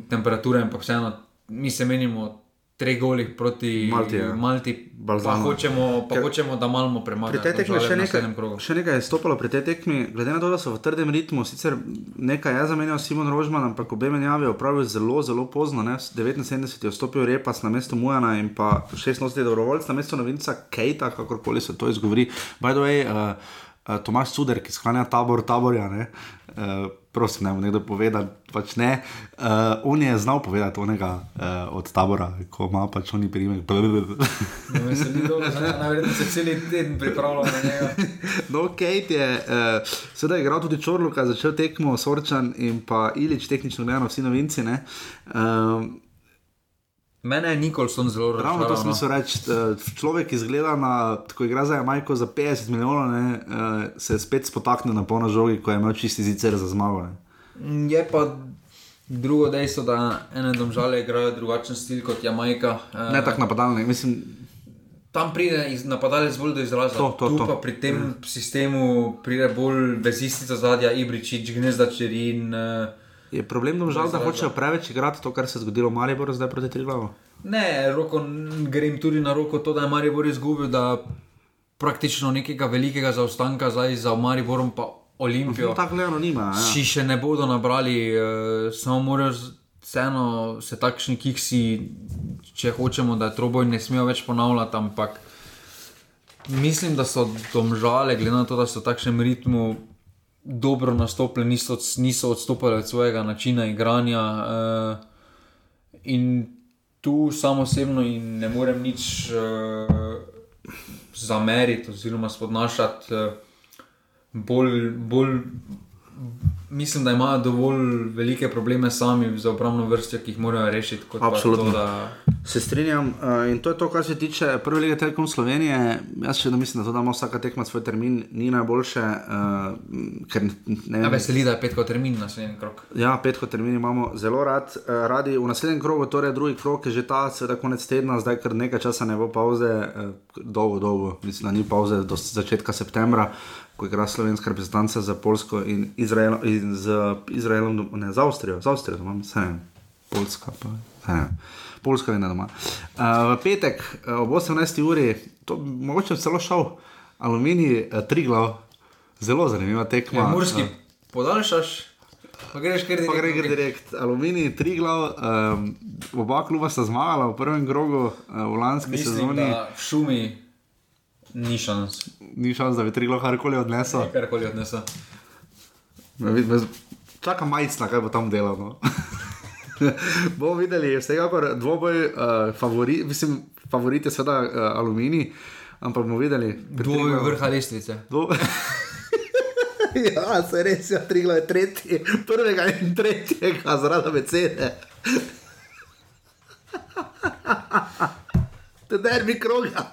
temperature, ampak vseeno, mi se menimo treh golih proti Malti, ja. Malti pa Balzano. hočemo, pa Ker- hočemo, da malo Pri premagamo. tej tekmi še nekaj, še nekaj je stopilo pri tej tekmi, glede na to, da so v trdem ritmu, sicer nekaj je zamenjal Simon Rožman, ampak obe menjavi je opravil zelo, zelo pozno. Ne? 79 je vstopil Repas na mesto Mujana in pa 86 je dobrovoljc na mesto novinca Kejta, kakorkoli se to izgovori. By the way, uh, uh, Tomaš Suder, ki sklanja tabor taborja. Ne? Uh, prosim, naj mu nekdo pove, da pač ne. Uh, on je znal povedati onega uh, od tabora, ko ima pač oni primek. Najverjetneje se cel teden pripravljamo na njega. No, Kate je uh, sedaj igral tudi Čorluka, začel tekmo Sorčan in pa Ilič, tehnično gledano, vsi novinci. Uh, Mene je Nikolson zelo razumel. Ravno to smo se reči. eh, Človek izgleda, na, ko igra za Jamajko za 50 milijonov, ne, uh, se spet spotakne na polno žogi, ko je imel čisti zicer za zmago. Ne. Je pa drugo dejstvo, da ene domžale igrajo drugačen stil kot Jamajka. Eh, Ne tako napadalni, mislim. Tam pride napadalec bolj do izraza. To, to, tu to. pa pri tem mm. sistemu pride bolj vezistica zadnja, Ibričič, Gnezda Čerin. Uh, Je problem, da žal, da hočejo preveč igrati to, kar se je zgodilo v Mariboru, zdaj proti Triglavu. Ne, roko, grem tudi na roko to, da je Maribor izgubil, da praktično nekega velikega zaostanka zdaj za Mariborom pa Olimpijo. No, tako gledano nima. Ja. Si še ne bodo nabrali, uh, samo morajo vseeno se takšni kiksi, če hočemo, da je troboj, ne smejo več ponavljati, ampak mislim, da so domžale, glede na to, da so v takšnem ritmu dobro nastopili, niso, niso odstopili od svojega načina igranja. Uh, in tu samo osebno jim ne morem nič uh, zameriti oziroma spodnašati. Uh, bolj, bolj, mislim, da imajo dovolj velike probleme sami za upravno vrsto, ki jih morajo rešiti. kot pa Absolutno. To, da, Se strinjam. Uh, in to je to, kar se tiče prve lige Telekom Slovenije. Jaz še vedno mislim, da to, da ima vsaka tekma svoj termin, ni najboljše. Uh, ker, ne ja, vem, veseli, da je petkov termin naslednji krok. Ja, petko termin imamo zelo rad, uh, radi. V naslednjem krogu, torej drugi krog, je že ta, seveda konec tedna, zdaj kar nekaj časa ne bo pauze, uh, dolgo, dolgo, mislim, da ni pauze do začetka septembra, ko igra slovenska reprezentanca za Polsko in, Izrael, in z Izraelom, ne za Avstrijo, za Avstrijo, doma, vse ne, Poljska pa. ne. Poljska je doma. Uh, v petek uh, ob 18. uri, to mogoče celo šel, aluminij, uh, tri glav, zelo zanimiva tekma. Ja, Murski, Uh, podaljšaš, pa greš kar Pa gre gre direkt, aluminij, tri glav, um, oba kluba sta zmagala v prvem krogu uh, v lanski Mislim, sezoni. v šumi ni šans. Ni šans, da bi tri glav karkoli odnesel. Karkoli odnesel. Me me Čaka majcna, kaj bo tam delal. No. bomo videli, vsekakor dvoboj, uh, favori, mislim, favorit je seveda uh, aluminij, ampak bomo videli. Dvoboj Triglavu- vrha lestvice. Dvo... ja, se res je, tri glave, tretji, prvega in tretjega, zaradi becede. To je derbi kroga.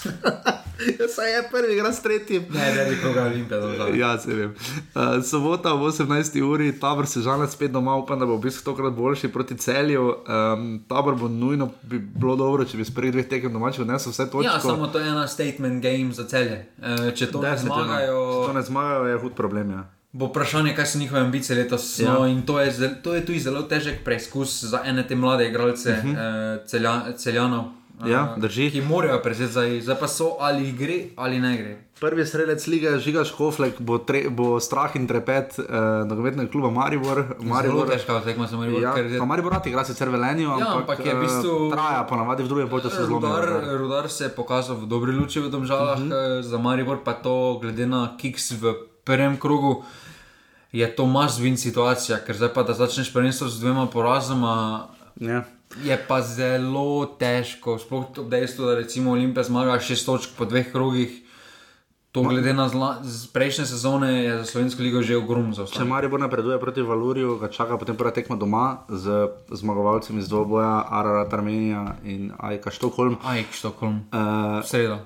Saj je prvi, igra s tretjim. Ne, ne, bi kroga Olimpija dolžal. Ja, se vem. Uh, sobota ob 18. uri, tabor se žal spet doma, upam, da bo obisk tokrat boljši proti celju. Um, tabor bo nujno bi bilo dobro, če bi s prvih dveh tekem domačih odnesel vse točke. Ja, samo to je ena statement game za celje. E, če to ne zmagajo, Če to ne zmagajo, je hud problem. Ja. bo vprašanje, kaj so njihove ambicije letos. Ja. No, in to je, to je tudi zelo težek preizkus za ene te mlade igralce, uh. -huh. e, celja, celjanov. Ja, drži. Ki morajo prezeti zdaj, zdaj pa so ali gre ali ne gre. Prvi strelec lige Žiga Škoflek bo, tre, bo strah in trepet uh, nogometnega kluba Maribor. Zelo težka tekma za Maribor, Ja, ker je- Maribor rad igra sicer velenju, Ja, ampak, ampak je v bistvu- eh, traja ponavadi v drugem polčasu zelo Rudar, dobro. rudar se je pokazal v dobri luči v Domžalah, uh Mhm. -huh. za Maribor pa to, glede na Kiks v prvem krogu, je to must-win situacija, ker zdaj pa da začneš prvenstvo z dvema porazoma. Ja. Je pa zelo težko, sploh ob dejstvu, da recimo Olimpija zmaga šest točk po dveh krogih. To, glede na zla, prejšnje sezone, je za Slovensko ligo že ogromno za Če vse. Maribor napreduje proti Valuriju, ga čaka potem prva tekma doma z zmagovalcem iz dvoboja Ararat Armenija in Ajka Štokholm. Ajk Štokholm. Uh, Sredo.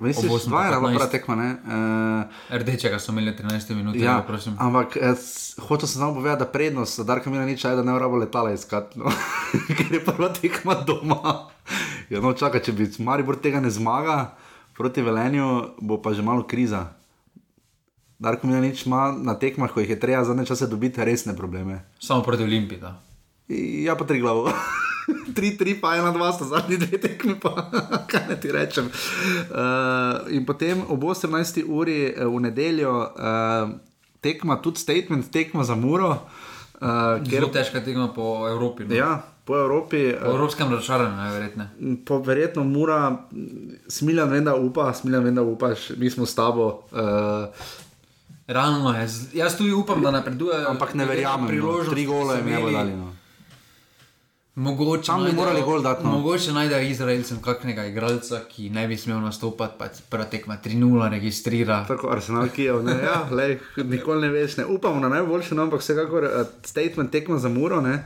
Osmih dva je bila 15. prva tekma, ne? Uh, Rdečega so imeli 13 minut, Ja, ja, prosim. ampak eh, hotel sem samo povedati, da prednost za Darka Mila nič, da ne rabo letala iskati, no. ker je prva tekma doma. Ja, no, čakaj, če bi Maribor tega ne zmaga proti Velenju, bo pa že malo kriza. Darko Mila nič ima na tekmah, ko jih je treba zadnje čase dobiti, resne probleme. Samo proti Olimpiji. Da. Ja, pa tri glavo. tri, tri, pa ena, dva, sta zadnji dve tekmi, pa kaj ne ti rečem. Uh, in potem ob 18. uri eh, v nedeljo uh, tekma, tudi statement, tekma za Muro. Uh, Zelo težka tekma po Evropi. No. Ja, po Evropi. Po evropskem razočaranju, najverjetneje. Po verjetno mora, smiljan vem, da upa, smiljan vem, da upaš, mi smo s tabo. Uh, Realno je, jaz tudi upam, da napredujejo. ampak ne verjamem, no. tri gole je dali. No. Mogoče Tam bi morali gol dati, no. Mogoče najdejo Izraelcem kakšnega igralca, ki ne bi smel nastopati, pa prva tekma 3-0 registrira. Tako Arsenal, ki je, ne, ja, lej, nikoli ne veš, ne upamo na najboljše, no, ampak vsekakor uh, statement tekma za muro, ne.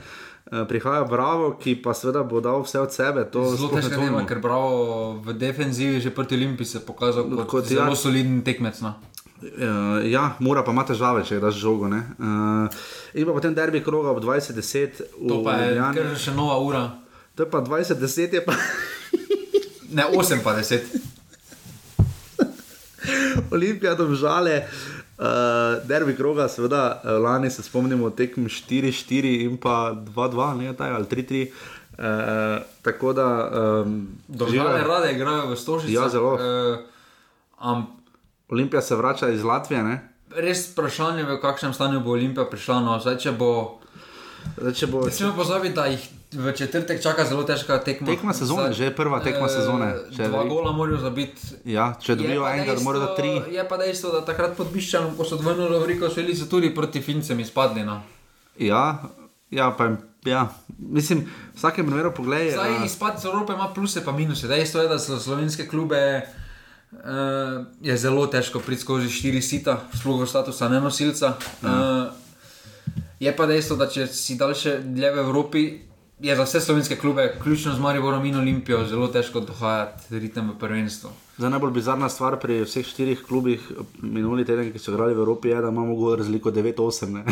Uh, prihaja Bravo, ki pa seveda bo dal vse od sebe. Zelo težko je, ker Bravo v defenzivi že proti Olimpiji se je pokazal kot, Kot kot ja. zelo soliden tekmec. No. Uh, ja, mora pa ima težave, če daš žogo. ne. Uh, in pa potem derbi kroga ob 20-10 v To pa je Ljubljani. še nova ura. To je pa 20-10, je pa Ne, 8 pa 10. Olimpija, domžale. Uh, derbi kroga, seveda, lani se spomnimo tekem 4-4 in pa 2-2, ne taj, ali 3-3. Uh, tako da, um, Domžale rade igrajo v Stožici. Ja, zelo. Uh, am, Olimpija se vrača iz Latvije. Ne? res vprašanje, v kakšnem stanju bo Olimpija prišla. No, zdaj, če bo. Zdaj, če bo Ne smemo pozabiti, da jih v četrtek čaka zelo težka tekma. Tekma sezone, že prva tekma sezone. Če dva gola morajo zabiti. Ja, če dobijo enega, morajo dati tri. Je pa dejstvo, da takrat pod Biščanom, ko so dvojno Lovriko šli, so tudi proti Fincem izpadli. No. Ja, ja, pa jim- ja. mislim, v vsakem primeru pogledaj. Zdaj eh, izpad iz Evrope ima pluse in minuse. Dejstvo je, da so slovenske klube. Uh, je zelo težko priti skozi štiri sita, sploh v statusu nenosilca. Uh, je pa dejstvo, da če si daljše dlje v Evropi, je za vse slovenske klube, ključno z Mariborom in Olimpijo, zelo težko dohajati ritem v prvenstvu. Zdaj, najbolj bizarna stvar pri vseh štirih klubih minuli teden, ki so igrali v Evropi, je, da imamo gol razliko 9-8. ne.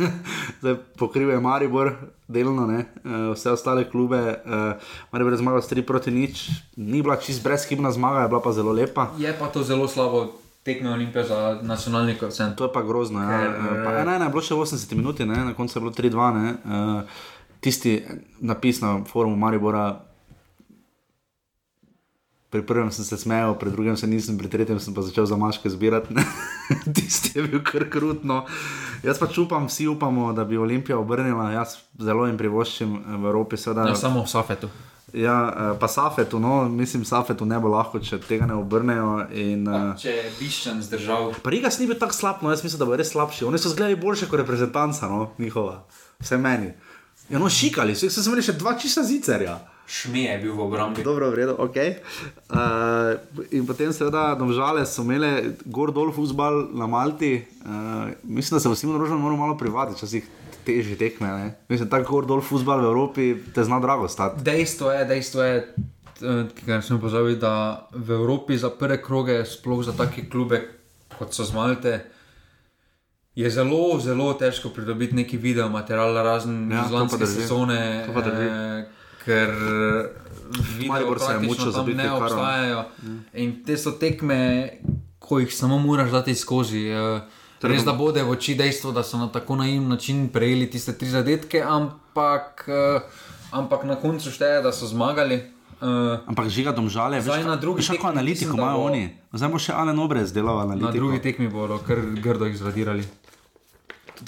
Zdaj pokrivajo Maribor, delno, ne. Eh, vse ostale klube. Uh, Maribor je zmagal s 3 proti nič, ni bila čist brezhibna zmaga, je bila pa zelo lepa. Je pa to zelo slabo tekme Olimpije za nacionalni koncert. To je pa grozno. Ja. Ker, Eh, Pa ena, ena je bilo še 80 minut, ne? na koncu je bilo 3-2. ne. Eh, Tisti napis na forumu Maribora. Pri prvem sem se smejal, pri drugem se nisem, pri tretjem sem pa začel za maške zbirati. Tisti je bil kar krutno. Jaz pač upam, vsi upamo, da bi Olimpija obrnila. Jaz zelo jim privoščim eh, v Evropi. Seveda, Ne samo v Safetu. Ja, eh, pa Safetu, no, mislim, Safetu ne bo lahko, če tega ne obrnejo. In, uh, Če je Biščan zdržal. Pa Riga ni bil tako slab, no jaz mislim, da bo res slabši. Oni so zgledali boljše kot reprezentanca, no, njihova, vse meni. Ja, no, šikali so, sem še dva čista zicerja. Šmej je bil v obrambi. Dobro, v redu, ok. Uh, in potem, seveda, domžale so imele gor dol futbal na Malti. Uh, mislim, da se vsi moramo moramo malo privati, včasih težje tekme. Ne? Mislim, tako gor dol futbal v Evropi te zna drago stati. Dejstvo je, dejstvo je, eh, ki ga ne smemo pozabiti, da v Evropi za prve kroge, sploh za take klube kot so Zmalte, je zelo, zelo težko pridobiti neki video material, razen Ja, to pa lanske drži. sezone, eh, ker video Maribor se je praktično mučil za tam biti ne obstajajo. In te so tekme, ko jih samo moraš dati skozi. eh, Res da bode v oči dejstvo, da so na tako naivni način prejeli tiste tri zadetke, ampak, eh, ampak na koncu šteje, da so zmagali. Uh, Ampak žiga domžale, Zdaj veš, na drugi kako tekmi analitiko mislim, da imajo oni. Zdaj bo še Alen Obrez delal na analitiko. drugi tekmi bodo kar grdo jih zradirali.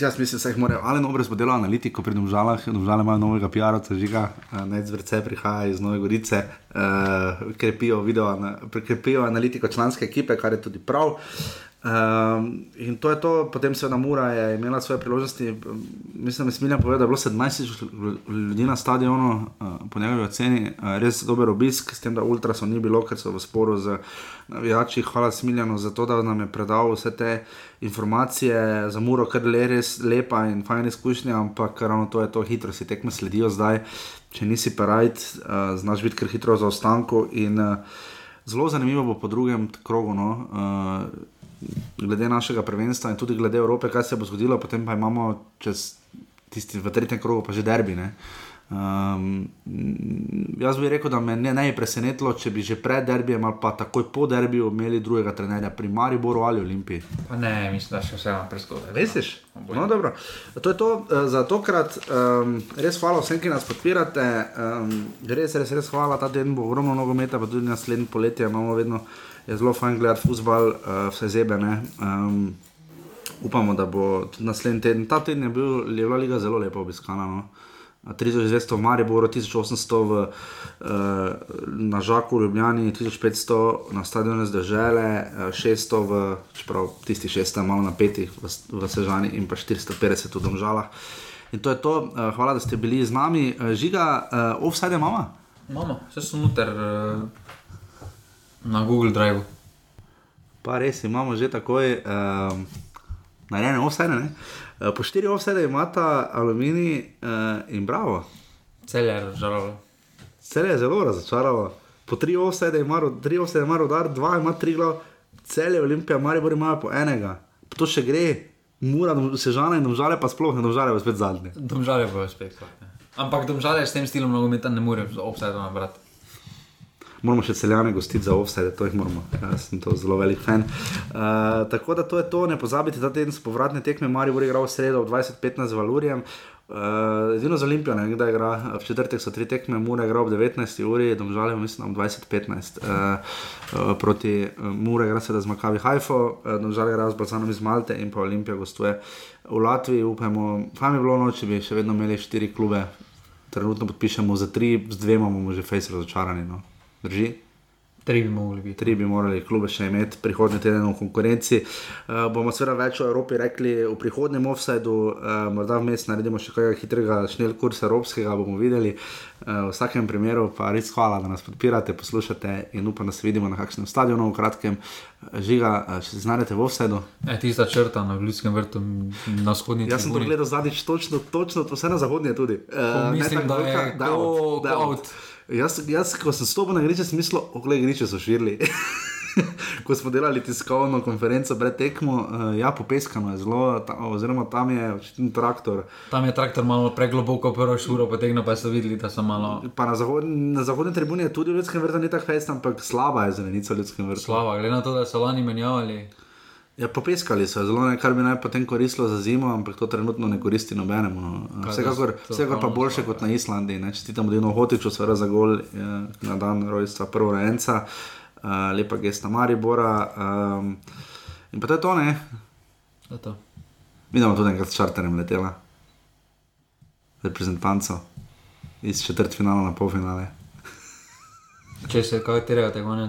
Jaz mislim, da jih morajo. Alen Obrez bo delal analitiko pri domžalah, domžale imajo novega PR-ovca, žiga, eh, nec vrce prihaja iz Nove Gorice, uh, krepijo, video, krepijo analitiko članske ekipe, kar je tudi prav. Um, in to je to, potem Mura je imela svoje priložnosti. Mislim, da je Smiljan povedal, da je bilo 17 tisoč ljudi na stadionu, uh, po njegovi oceni, uh, res dober obisk, s tem, da ultrasov ni bilo, ker so v sporu z navijači. Hvala Smiljanu za to, da nam je predal vse te informacije za Muro, kar je res lepa in fajn izkušnja, ampak ravno to je to, hitro si tekme sledijo zdaj. Če nisi parajt, uh, znaš biti kar hitro za ostanku. In uh, zelo zanimivo bo po drugem krogu. No, uh, glede našega prvenstva in tudi glede Evrope, kaj se bo zgodilo, potem pa imamo čez tisti v tretjem krogu, pa že derbi. Ne? Um, jaz bi rekel, da me ne, ne bi presenetilo, če bi že pred derbijem ali pa takoj po derbiju imeli drugega trenerja pri Mariboru ali Olimpiji. Pa ne, mislim, da še vseeno preskoči. Vesiš? No, dobro. To je to uh, za tokrat. Um, res hvala vsem, ki nas podpirate. Um, res, res, res hvala. Ta teden bo ogromno nogometa, pa tudi naslednji poletje imamo vedno je zelo fajn gledati futbol, uh, vse zebene. Um, upamo, da bo tudi naslednji teden. Ta teden je, bil, je bila liga zelo lepo obiskana. No. 3200 v Mariboru, 1800 v, uh, na Žaku, v Ljubljani, 1500 na stadionu Zdržele, uh, 600 v, čeprav tisti 600 malo napetih v, v Sežani in pa 450 v Domžalah. In to je to, uh, hvala, da ste bili z nami. Žiga, uh, offside mama? Mama, vse so noter uh, na Google Drive. Pa res imamo že takoj uh, narejene offside. Ne? Uh, po štiri offside imata aluminij uh, in bravo. Cel je razžalalo. Cel je zelo razočaralo. Po tri offside ima, tri offside ima rodar, dva ima tri glav, cel je Olimpija, Maribor ima po enega. To še gre, mura, sežane in domžale pa sploh ne domžale, pa spet zadnje. Domžale bo spet. Ja. Ampak domžale s tem stilom nogometa ne more offside nabrati moramo še celjane gostiti za offset, to jih moramo. Jaz sem to zelo velik fan. Uh, tako da to je to, ne pozabite, da teden so povratne tekme, Marijo bo igral v sredo ob 20:15 z Valurijem. Uh, Edino za Olimpijo, ne kdaj igra, v četrtek so tri tekme, Mura igra ob 19. uri, domžalje, mislim, ob 20:15 uh, uh, proti uh, Mura, igra se da z Makavi Hajfo, uh, domžalje igra z Balcanom iz Malte in pa Olimpija gostuje v Latviji. Upamo, fajn bi bilo noč, bi še vedno imeli štiri klube, trenutno podpišemo za tri, z dvema bomo že fejs razočarani. No. Drži. Tri bi morali biti. Tri bi morali klube še imeti prihodnji teden v konkurenci. Uh, bomo seveda več o Evropi rekli v prihodnem offsajdu, uh, morda vmes naredimo še kaj hitrega šnel kursa evropskega, bomo videli. Uh, v vsakem primeru pa res hvala, da nas podpirate, poslušate in upam, da se vidimo na kakšnem stadionu v kratkem. Žiga, če se znajdete v offsajdu. E, tista črta na ljudskem vrtu na vzhodnji strani. Jaz sem to gledal zadnjič, točno, točno, vse na zahodnje tudi. Uh, mislim, da je to out. out. Jaz, jaz, ko sem stopil na griče, sem mislil, ogle griče so širili. ko smo delali tiskovno konferenco pred tekmo, uh, ja, popeskano je zelo, ta, oziroma tam je očitno traktor. Tam je traktor malo pregloboko, prvo šuro potegnil, pa so videli, da so malo. Pa na, zahod, na zahodni tribuni je tudi v ljudskem vrtu, ni tako fest, ampak slaba je zelenica v ljudskem vrtu. Slaba, glede na to, da so lani menjavali. Ja, popeskali so zelo, ne, kar bi naj potem koristilo za zimo, ampak to trenutno ne koristi nobenemu. No. Vsekakor, vsekakor pa boljše kot na Islandiji. Čestitam Dino Hotiču, seveda za gol je, na dan rojstva prvo rejenca, uh, lepa gesta Maribora. Um, in pa to je to, ne? To je to. Vidimo tudi enkrat s čarterjem letela, reprezentanco iz četrt finala na pol finale. Če se kaj terajo, tega ne.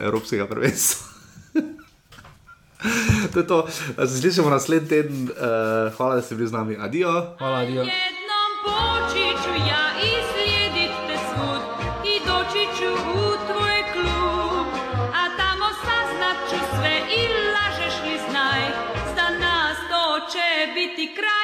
Evropskega prvenstva. To je to. Se slišimo naslednji teden. Uh, hvala, da ste bili z nami. Adijo. Hvala, adijo. biti kraj.